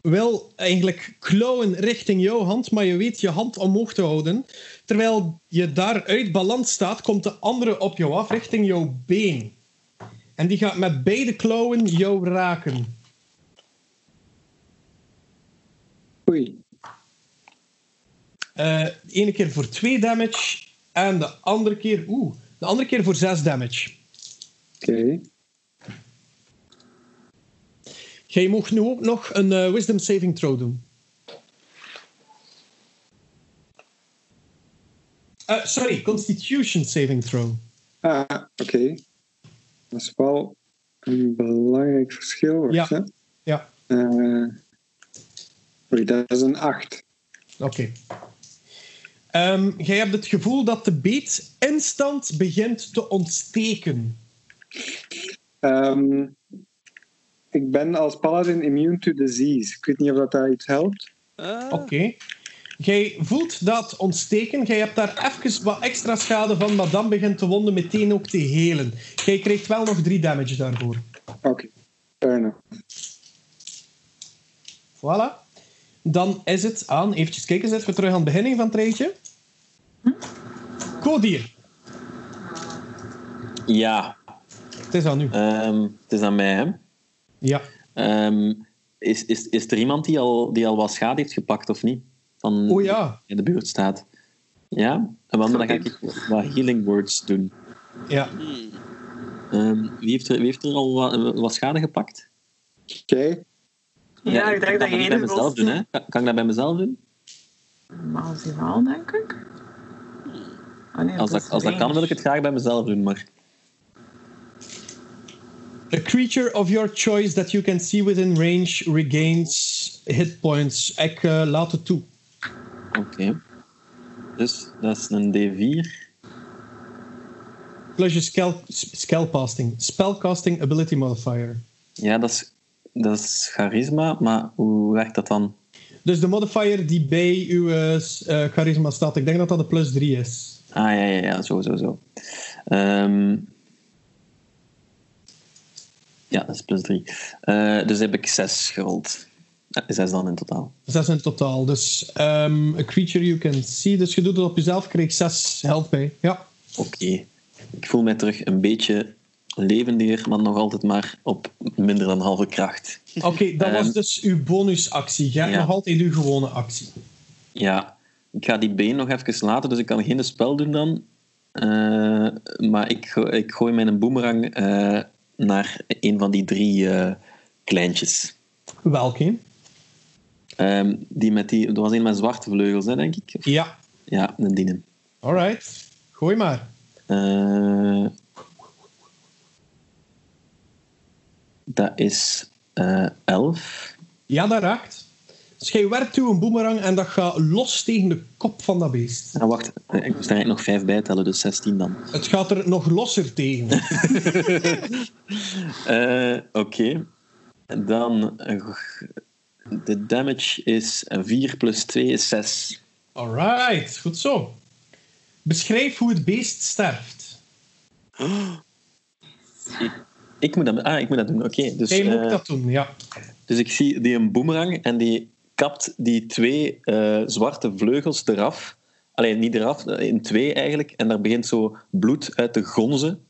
wil eigenlijk klauwen richting jouw hand, maar je weet je hand omhoog te houden. Terwijl je daar uit balans staat, komt de andere op jou af richting jouw been. En die gaat met beide klauwen jou raken.
Oei.
Eh, de ene keer voor 2 damage en de andere keer, oeh, de andere keer voor 6 damage.
Oké.
Jij mag nu ook nog een eh, Wisdom Saving Throw doen. Eh, sorry, Constitution Saving Throw.
Ah, oké. Dat is wel een belangrijk verschil. wacht,
Ja.
hè.
Ja,
oei, dat is een 8.
oké. Ehm, jij hebt het gevoel dat de beet instant begint te ontsteken.
Ehm, ik ben als paladin immune to disease. Ik weet niet of dat daar iets helpt.
Ah,
Oké. Jij voelt dat ontsteken. Jij hebt daar even wat extra schade van, maar dan begint de wonde meteen ook te helen. Jij krijgt wel nog 3 damage daarvoor.
Oké, fair enough.
Voilà. Dan is het aan. Even kijken, zitten we terug aan het begin van het rijtje. Kodier,
Ja,
het is aan u.
ehm, het is aan mij, hè.
Ja.
Ehm, is, is, is er iemand die al, die al wat schade heeft gepakt of niet? Van
Oh ja.
in de buurt staat. Ja? En dan ga ik wat healing words doen.
ja.
Ehm, wie, heeft er, wie heeft er al wat, wat schade gepakt?
Oké.
Ja, ik denk dat je
bij
de
mezelf doen, hè? Kan, kan ik dat bij mezelf doen?
Maar ze wel, denk ik. Ah, nee,
Als dat, als dat kan, wil ik het graag bij mezelf doen, maar...
A creature of your choice that you can see within range regains hit points. Ik eh, laat het toe.
Oké. Dus dat is een D4.
Plus je spell, spellcasting. Spellcasting ability modifier.
Ja, dat is, dat is charisma, maar hoe werkt dat dan?
Dus de modifier die bij uw eh, eh, charisma staat, ik denk dat dat de plus 3 is.
Ah, ja, ja, ja, zo, zo, zo. Ehm, ja, dat is plus 3. dus heb ik 6 gerold. Ja, 6 dan in totaal.
Zes in totaal. Dus ehm, a creature you can see. Dus je doet het op jezelf, krijg 6 health bij. Ja.
Oké. Ik voel mij terug een beetje levendiger, maar nog altijd maar op minder dan halve kracht.
Oké, dat was
Ehm,
dus uw bonusactie. Je hebt
ja.
nog altijd uw gewone actie.
Ja, ik ga die been nog even laten, dus ik kan geen spel doen dan. Eh, maar ik, go- ik gooi mijn boemerang eh, naar een van die drie eh, kleintjes.
Welke?
Ehm, die met die, er was een met zwarte vleugels, hè, denk ik.
Ja.
Ja, een diene.
Alright. Gooi maar.
Dat is eh 11.
Ja, dat raakt. Dus jij werpt toe een boemerang en dat gaat los tegen de kop van dat beest.
Ah, wacht, eh, ik moest er eigenlijk nog 5 bijtellen, dus 16 dan.
Het gaat er nog losser tegen.
Eh, Oké. Dan, eh, de damage is 4 plus 2 is 6.
Alright, goed zo. Beschrijf hoe het beest sterft.
Ik moet dat, ah, ik moet dat doen, oké. Dus,
Jij moet
eh,
dat doen, ja.
dus ik zie die een boemerang en die kapt die twee eh, zwarte vleugels eraf. Alleen niet eraf, eh, in twee eigenlijk. En daar begint zo bloed uit te gonzen.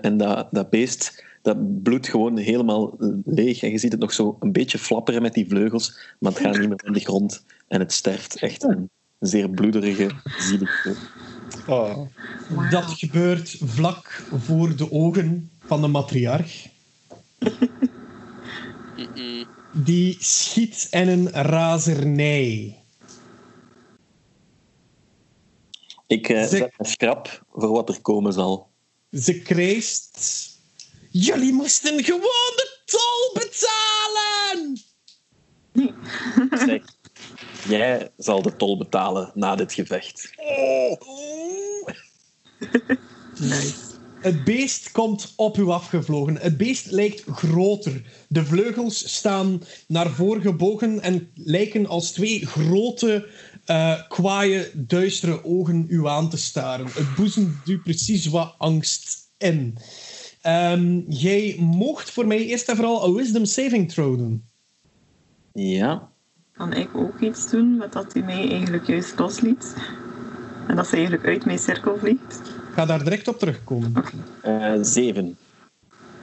En dat, dat beest, dat bloedt gewoon helemaal leeg. En je ziet het nog zo een beetje flapperen met die vleugels. Maar het gaat niet meer van de grond. En het sterft echt een zeer bloederige, zielige dood.
Oh.
Dat gebeurt vlak voor de ogen van de matriarch. Die schiet in een razernij.
Ik eh, zet een schrap voor wat er komen zal.
Ze krijst... Jullie moesten gewoon de tol betalen!
Zeg, jij zal de tol betalen na dit gevecht.
Nice.
Het beest komt op u afgevlogen. Het beest lijkt groter. De vleugels staan naar voren gebogen en lijken als twee grote, eh kwaaie, duistere ogen u aan te staren. Het boezemt u precies wat angst in. Ehm, jij moogt voor mij eerst en vooral een wisdom saving throw doen.
Ja,
Kan ik ook iets doen met dat hij mij eigenlijk juist losliet? En dat ze eigenlijk uit mijn cirkel vliegt?
Ik ga daar direct op terugkomen.
eh, zeven.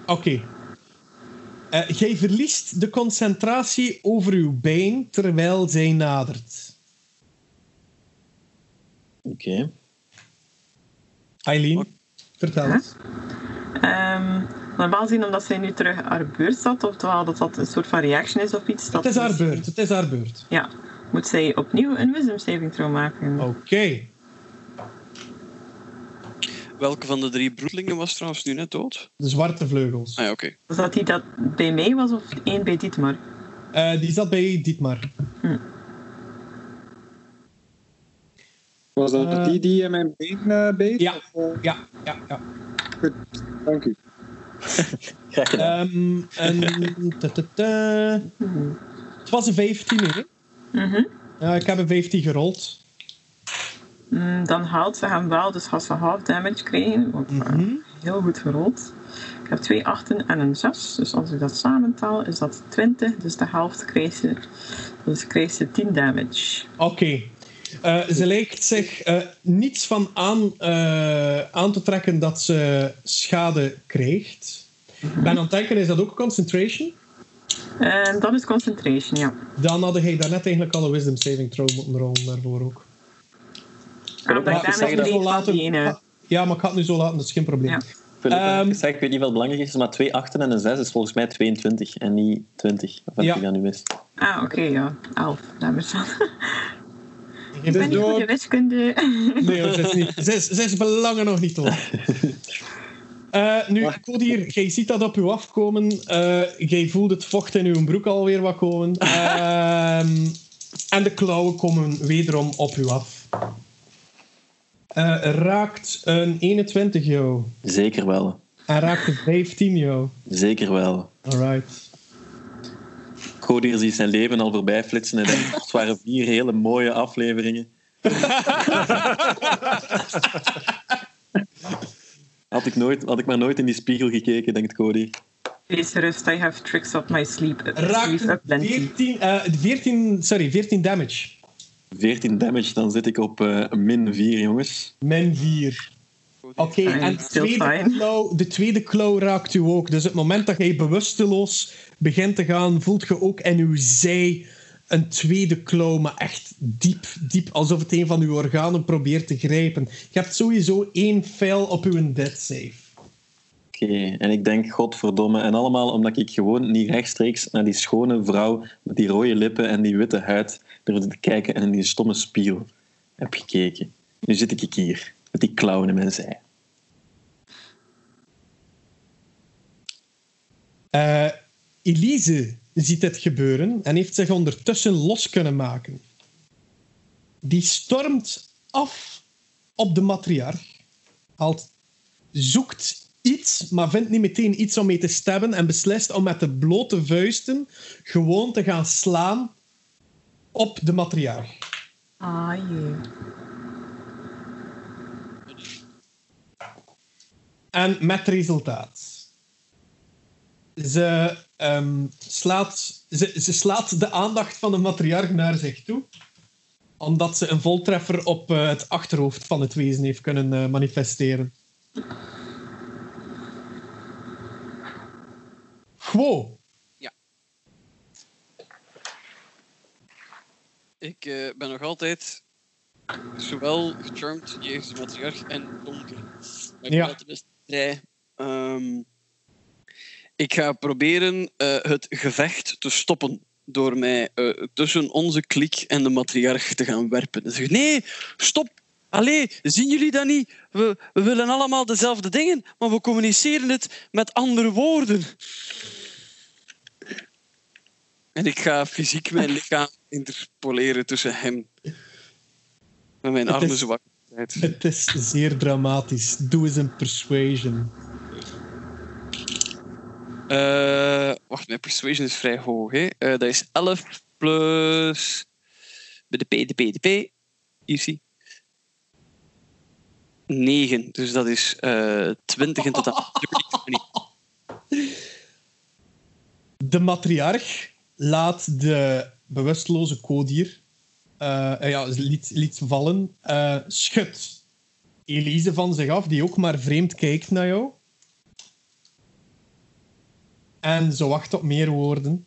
Oké. Eh, jij verliest de concentratie over uw been terwijl zij nadert.
Oké.
Eileen, vertel eens.
Ehm, normaal gezien omdat zij nu terug aan haar beurt zat, oftewel dat dat een soort van reaction is of iets. Dat
Het is haar beurt, het is haar beurt.
Ja. Moet zij opnieuw een wisdom saving throw maken?
Oké.
Welke van de drie broedlingen was trouwens nu net dood?
De zwarte vleugels.
Ah ja, oké.
Was dat die dat bij mij was of één bij Dietmar?
Eh, die zat bij Dietmar.
Was dat
Eh.
die die in mijn been eh, beet?
Ja.
Of,
Ja, ja, ja.
Goed, dank u.
Graag gedaan.
Ehm, en, ta, ta, ta. Het was een 15, hè?
Mhm.
Ja, ik heb een 15 gerold.
Mm, dan haalt ze hem wel, dus gaat ze half damage krijgen. Want, eh,
Mhm.
heel goed gerold. Ik heb twee achten en een zes. Dus als ik dat samentaal, is dat 20. Dus de helft krijgt ze. Dus krijgt ze 10 damage.
Oké. Eh, ze lijkt zich eh, niets van aan, aan te trekken dat ze schade krijgt. Ik ben aan het denken, is dat ook concentration?
En dat is concentration, ja.
Dan had hij daarnet eigenlijk al een wisdom saving throw moeten rollen daarvoor ook. Dat
van
later-
die ene.
Ja, maar ik ga het nu zo laten, dat is geen probleem.
Ja.
Ehm,
ik zeg, ik weet niet wat belangrijk is, maar twee achten en een zes is volgens mij 22 en niet 20. Of wat
Ja.
ik dat nu is.
Ah, oké, ja. 11 damage dan.
Geen
Ik ben niet goed in wiskunde.
Nee, hoor, ze is, niet, ze is, ze is belangen nog niet op. Eh, nu, Kodir, jij ziet dat op u afkomen. Eh, jij voelt het vocht in uw broek alweer wat komen. Ehm, en de klauwen komen wederom op u af. Eh, raakt een 21 jou.
Zeker wel.
En raakt een 15 jou.
Zeker wel.
Alright.
Codir ziet zijn leven al voorbij flitsen en denkt, het waren vier hele mooie afleveringen. Had ik, nooit, had ik maar nooit in die spiegel gekeken, denkt Cody.
Wees gerust, I have tricks up my sleep.
Raakt
Sleep
een
up plenty.
14, eh, 14, sorry, 14 damage.
14 damage, dan zit ik op eh, min 4, jongens.
Min 4. Oké, en de tweede, klauw, de tweede klauw raakt u ook. Dus het moment dat jij bewusteloos begint te gaan, voelt je ook in uw zij een tweede klauw, maar echt diep, diep, alsof het een van uw organen probeert te grijpen. Je hebt sowieso één fail op uw death save.
Oké, en ik denk, godverdomme. En allemaal omdat ik gewoon niet rechtstreeks naar die schone vrouw met die rode lippen en die witte huid durfde te kijken en in die stomme spiegel heb gekeken. Nu zit ik hier, met die klauwen in mijn zij.
Eh, Elise ziet dit gebeuren en heeft zich ondertussen los kunnen maken. Die stormt af op de matriarch, haalt, zoekt iets, maar vindt niet meteen iets om mee te stabben en beslist om met de blote vuisten gewoon te gaan slaan op de matriarch.
Ah, jee.
En met resultaat. Ze, ehm, slaat, ze, ze slaat de aandacht van de matriarch naar zich toe. Omdat ze een voltreffer op eh, het achterhoofd van het wezen heeft kunnen eh, manifesteren. Gewoon.
Ik eh, ben nog altijd zowel gecharmed de matriarch en donker. Maar ik
Ja.
altijd best vrij. Ehm, ik ga proberen eh, het gevecht te stoppen door mij eh, tussen onze klik en de matriarch te gaan werpen. En zeggen, nee, stop! Allee, zien jullie dat niet? We, we willen allemaal dezelfde dingen, maar we communiceren het met andere woorden. En ik ga fysiek mijn lichaam interpoleren tussen hem. Met mijn
Het
armen
is-
zwak. uit.
Het is zeer dramatisch. Doe eens een persuasion.
Eh, wacht, mijn persuasion is vrij hoog. Hè? Eh, dat is 11 plus. De P, de P, de P. Hier zie 9. Dus dat is eh 20 in totaal.
De matriarch laat de bewusteloze kodier eh, eh, ja, liet, liet vallen, eh schudt Elise van zich af, die ook maar vreemd kijkt naar jou. En ze wacht op meer woorden.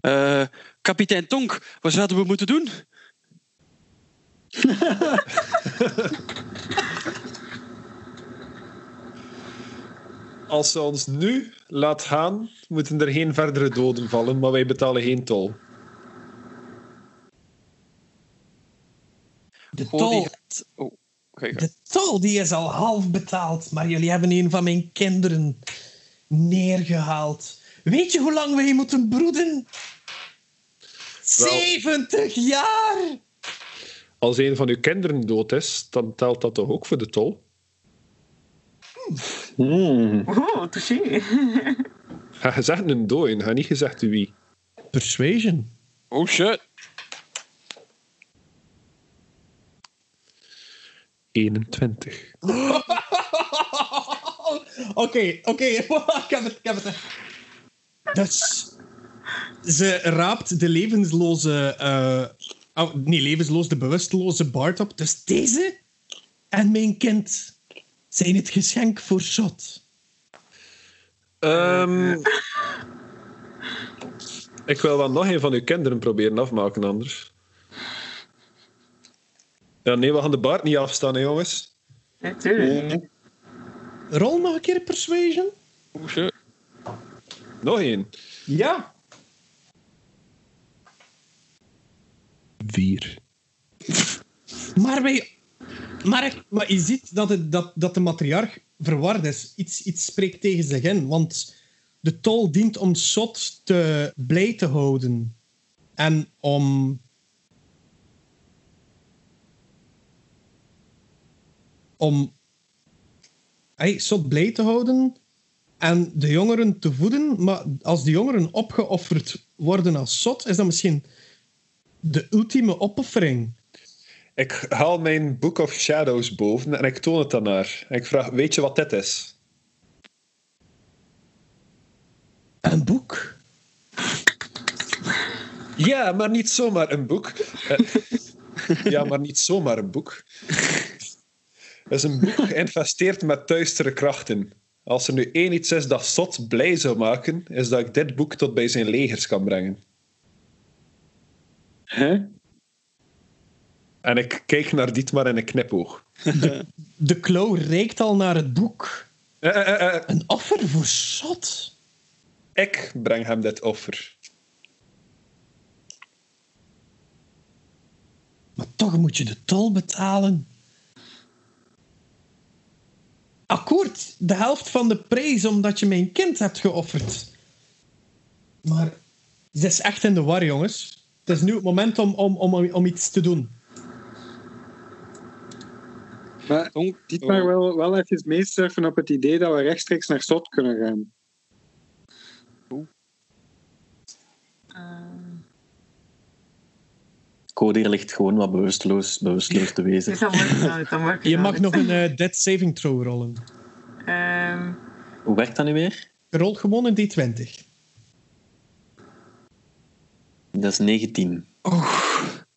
Eh, kapitein Tonk, wat zouden we moeten doen?
Als ze ons nu laat gaan, moeten er geen verdere doden vallen, maar wij betalen geen tol.
De
die
tol,
Oh,
de tol die is al half betaald, maar jullie hebben een van mijn kinderen neergehaald. Weet je hoe lang wij moeten broeden? 70 jaar!
Als een van uw kinderen dood is, dan telt dat toch ook voor de tol?
Hmm.
Oh, touché.
Ga gezegd een dooien, ga niet gezegd wie.
Persuasion.
Oh shit.
21.
Oké, oké. ik heb het, ik heb het. Dus... Ze raapt de levensloze... eh oh, nee, levensloos, de bewusteloze Bart op. Dus deze en mijn kind zijn het geschenk voor Shot.
Ehm, ik wil wel nog een van uw kinderen proberen afmaken, anders. Ja, nee, we gaan de baard niet afstaan, hè, jongens.
Natuurlijk.
Rol nog een keer Persuasion.
Oh shit.
Nog één.
Ja.
Vier.
Maar, wij, maar, maar je ziet dat, het, dat, dat de matriarch verward is. Iets, iets spreekt tegen zich in. Want de tol dient om Sot te blij te houden. En om... Om hey, Sot blij te houden en de jongeren te voeden. Maar als de jongeren opgeofferd worden als Sot, is dat misschien de ultieme opoffering.
Ik haal mijn Book of Shadows boven en ik toon het dan naar. En ik vraag, weet je wat dit is?
Een boek.
Ja, maar niet zomaar een boek. Eh, ja, maar niet zomaar een boek. Het is een boek geïnvesteerd met duistere krachten. Als er nu één iets is dat Sot blij zou maken, is dat ik dit boek tot bij zijn legers kan brengen.
Hè?
En ik kijk naar Dietmar en ik knipoog.
De klauw reikt al naar het boek.
Eh, eh, eh, eh,
Een offer voor Sot.
ik breng hem dit offer.
Maar toch moet je de tol betalen. Akkoord, de helft van de prijs omdat je mijn kind hebt geofferd. Maar het is echt in de war, jongens. Het is nu het moment om, om, om, om iets te doen.
Maar maar
oh,
wel, wel even meesurfen op het idee dat we rechtstreeks naar Sot kunnen gaan.
Codier ligt gewoon wat bewusteloos, bewusteloos te wezen.
Dus
Je mag
uit.
nog een eh, dead saving throw rollen.
Ehm,
Hoe werkt dat nu weer?
Je rolt gewoon een D20.
Dat is 19.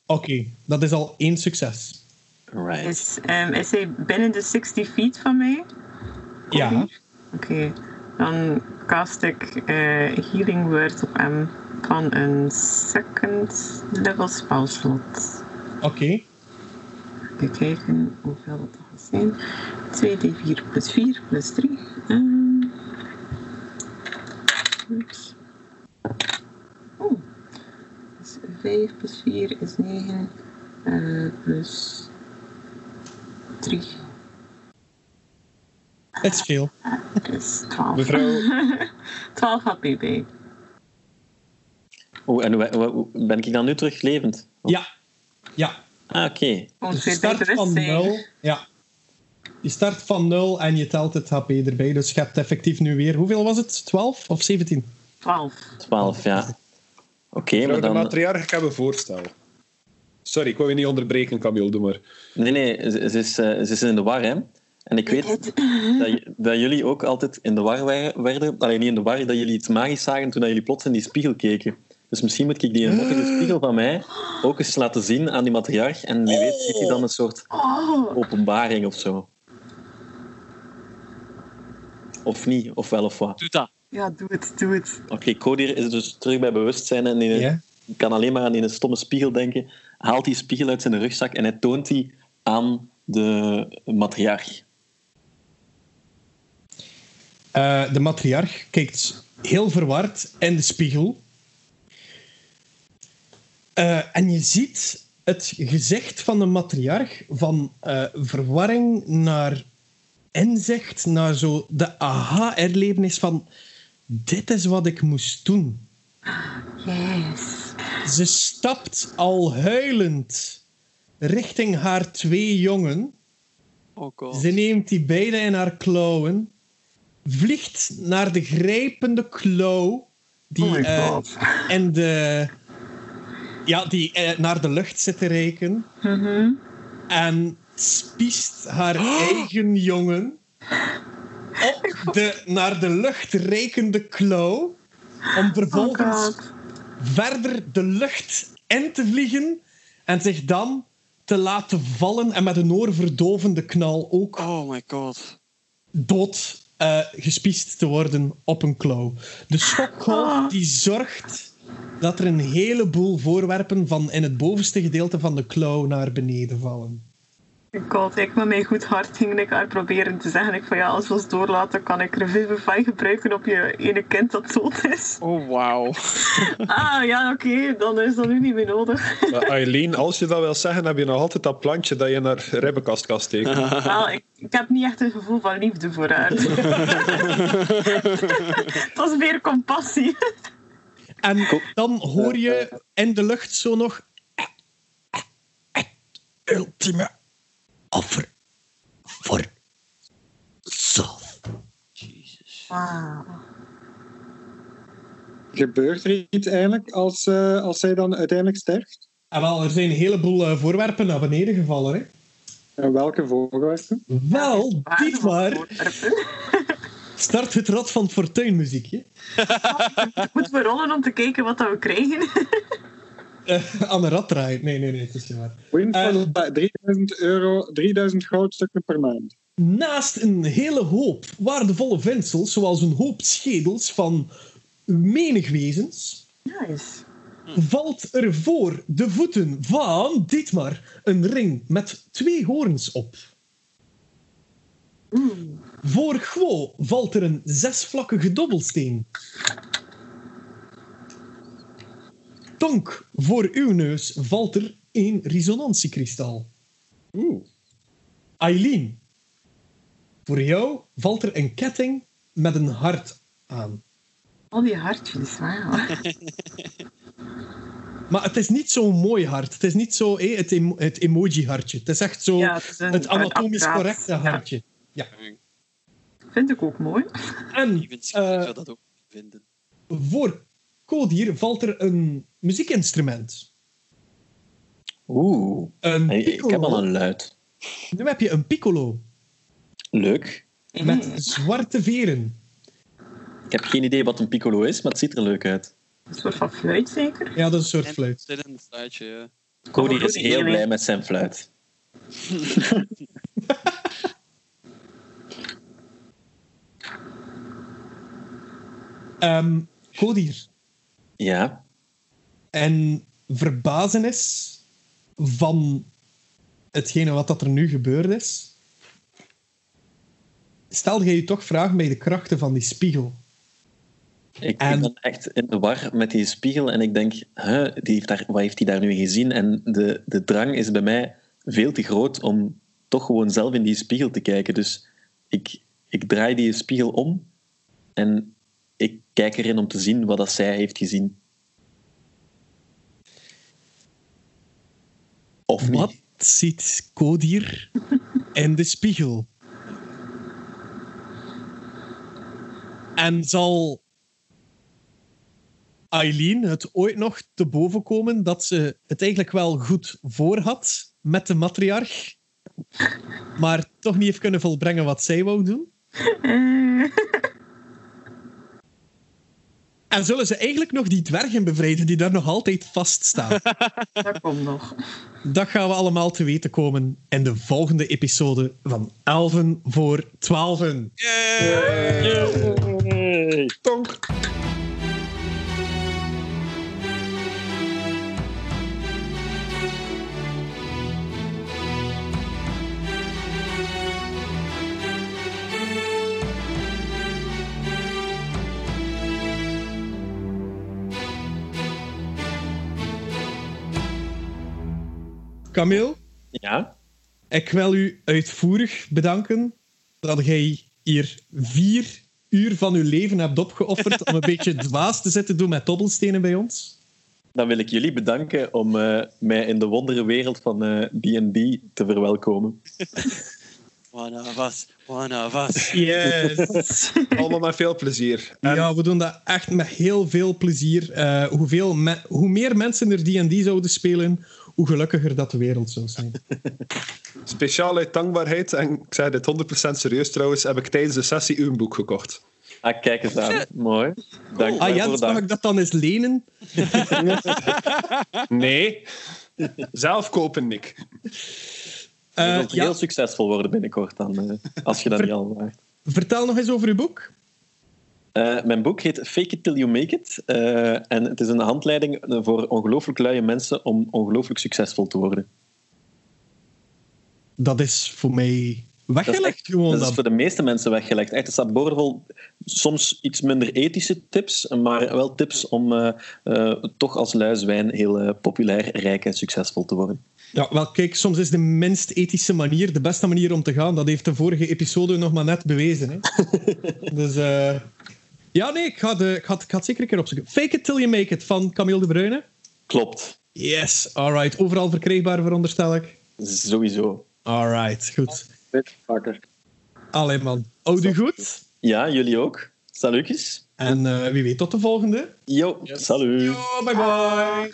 Oké, dat is al één succes.
Right.
Is, ehm, is hij binnen de 60 feet van mij?
Ja.
Oké, dan cast ik eh, Healing Word op hem van een second level spell slot.
Oké.
Even kijken hoeveel dat gaat zijn. 2d4 plus 4 plus 3. Ehm. Oeps. Oh. Dus 5 plus 4 is 9. eh, plus 3
Het is veel.
is 12.
Mevrouw,
12 HP bij.
En hoe- hoe- ben ik dan nu terug levend?
Ja. Ja.
Ah, oké.
Dus je start van. 0. Ja. Je start van 0 en je telt het HP erbij. Dus je hebt effectief nu weer... Hoeveel was het? 12 of 17?
12.
12, ja. Oké, maar
de
dan...
matriarch, ik heb een voorstel. Sorry, ik wou je niet onderbreken, Camille, doe maar.
Nee, nee, ze, ze is, eh, ze is in de war, hè. En ik weet dat, jullie ook altijd in de war wa- werden. Alleen niet in de war, dat jullie iets magisch zagen toen dat jullie plots in die spiegel keken. Dus misschien moet ik die mottige spiegel van mij ook eens laten zien aan die matriarch. En wie weet ziet hij dan een soort
Oh,
openbaring of zo. Of niet, of wel of wat.
Doe dat.
ja, doe het, doe het.
Oké, Codir is dus terug bij bewustzijn en kan alleen maar aan die stomme spiegel denken. Haalt die spiegel uit zijn rugzak en hij toont die aan de matriarch.
Eh, de matriarch kijkt heel verward in de spiegel. Eh, en je ziet het gezicht van de matriarch van eh, verwarring naar inzicht, naar zo de aha-erlevenis van dit is wat ik moest doen.
Yes.
Ze stapt al huilend richting haar twee jongen.
Oh god.
Ze neemt die beide in haar klauwen, vliegt naar de grijpende klauw die
Oh my
eh,
god.
in de, ja, die eh, naar de lucht zit te reiken
Mhm.
en spiest haar eigen jongen op de naar de lucht reikende klauw om
Oh
vervolgens verder de lucht in te vliegen en zich dan te laten vallen en met een oorverdovende knal ook
Oh my god.
dood eh, gespiest te worden op een klauw. De schokgolf die zorgt dat er een heleboel voorwerpen van in het bovenste gedeelte van de klauw naar beneden vallen.
God, ik met mijn goed hart ging ik haar proberen te zeggen. Ik van ja, als we ons doorlaten, kan ik Revivify gebruiken op je ene kind dat dood is.
Oh wauw.
Ah ja, oké, dan is dat nu niet meer nodig.
Maar Eileen, als je dat wil zeggen, heb je nog altijd dat plantje dat je naar ribbenkast kan steken.
Wel, ik, ik heb niet echt een gevoel van liefde voor haar. Het was meer compassie.
En dan hoor je in de lucht zo nog... Het ultieme offer voor zelf.
Wauw.
Gebeurt er iets eigenlijk als, eh, als zij dan uiteindelijk sterft?
En wel, er zijn een heleboel eh, voorwerpen naar beneden gevallen. Hè?
En welke voorwerpen?
Wel, dit maar
Voorwerpen.
Start het Rad van Fortuin muziekje.
Moeten we rollen om te kijken wat dat we krijgen?
Eh, aan de rad draaien. Nee, nee, nee, het is niet waar.
Windfall, 3000 euro, 3000 goudstukken per maand.
Naast een hele hoop waardevolle vinsels, zoals een hoop schedels van menig wezens,
Nice.
valt er voor de voeten van Dietmar een ring met twee hoorns op.
Oeh.
Voor Gwo valt er een zesvlakkige dobbelsteen. Tonk, voor uw neus valt er één resonantiekristal.
Oeh.
Eileen, voor jou valt er een ketting met een hart aan.
Al die hartjes, wauw.
Maar het is niet zo'n mooi hart. Het is niet zo hé, het, emo- het emoji-hartje. Het is echt zo
Ja, het is een-
het anatomisch correcte
Ja. Vind ik ook mooi.
En eh,
zou dat ook vinden.
voor Kodier valt er een muziekinstrument.
Oeh,
Een
Hey, ik heb al een luid.
Nu heb je een piccolo
Leuk.
met zwarte veren.
Ik heb geen idee wat een piccolo is, maar het ziet er leuk uit.
Een soort van fluit zeker?
Ja, dat is een soort fluit.
zit in een fluitje, ja.
Cody
Oh,
is heel blij met zijn fluit.
Ehm Kodir,
Ja,
en verbazenis van hetgene wat dat er nu gebeurd is, stelde jij je toch vragen bij de krachten van die spiegel.
ik,
En-
ik ben echt in de war met die spiegel en ik denk, huh, die heeft daar, wat heeft hij daar nu gezien? En de, de drang is bij mij veel te groot om toch gewoon zelf in die spiegel te kijken. Dus ik, ik draai die spiegel om en ik kijk erin om te zien wat dat zij heeft gezien. Of niet.
Wat ziet Kodir in de spiegel? En zal Eileen het ooit nog te boven komen dat ze het eigenlijk wel goed voor had met de matriarch, maar toch niet heeft kunnen volbrengen wat zij wou doen? En zullen ze eigenlijk nog die dwergen bevrijden die daar nog altijd vaststaan?
dat komt nog.
Dat gaan we allemaal te weten komen in de volgende episode van Elven voor Twaalfen.
Tonk.
Camille,
Ja?
ik wil u uitvoerig bedanken dat jij hier vier uur van uw leven hebt opgeofferd om een beetje dwaas te zitten doen met dobbelstenen bij ons.
Dan wil ik jullie bedanken om eh, mij in de wondere wereld van eh, D&D te verwelkomen.
One of us, one of us.
Yes.
Allemaal met veel plezier. En
Ja, we doen dat echt met heel veel plezier. Eh, hoeveel me- hoe meer mensen er D&D zouden spelen, hoe gelukkiger dat de wereld zou zijn.
speciaal uit dankbaarheid, en ik zeg dit 100% serieus trouwens, heb ik tijdens de sessie uw boek gekocht.
Ah, kijk eens aan. Mooi. Dank
Ah, Jens, mag ik dat dan eens lenen?
Nee. Zelf kopen, Nick.
Je
Eh,
zult
ja,
heel succesvol worden binnenkort dan, eh, als je dat niet al waagt.
vertel nog eens over uw boek.
Eh, mijn boek heet Fake It Till You Make It. eh, en het is een handleiding voor ongelooflijk luie mensen om ongelooflijk succesvol te worden.
Dat is voor mij weggelegd
Dat is
gewoon.
Dat is
dan.
voor de meeste mensen weggelegd. Echt, er staat boordevol soms iets minder ethische tips, maar wel tips om eh, toch als lui zwijn heel populair, rijk en succesvol te worden.
Ja, wel, kijk, soms is de minst ethische manier de beste manier om te gaan. Dat heeft de vorige episode nog maar net bewezen. Hè. dus ja, nee, ik ga, de, ik, ga, het- ik ga het zeker een keer opzoeken. Fake it till you make it van Camille de Bruyne.
Klopt.
Yes, alright. Overal verkrijgbaar, veronderstel ik.
Sowieso.
Alright, goed.
Pakker.
Allee man, oude goed.
Ja, jullie ook. Salutjes.
En eh, wie weet tot de volgende.
Yo, salut.
Yo, bye bye.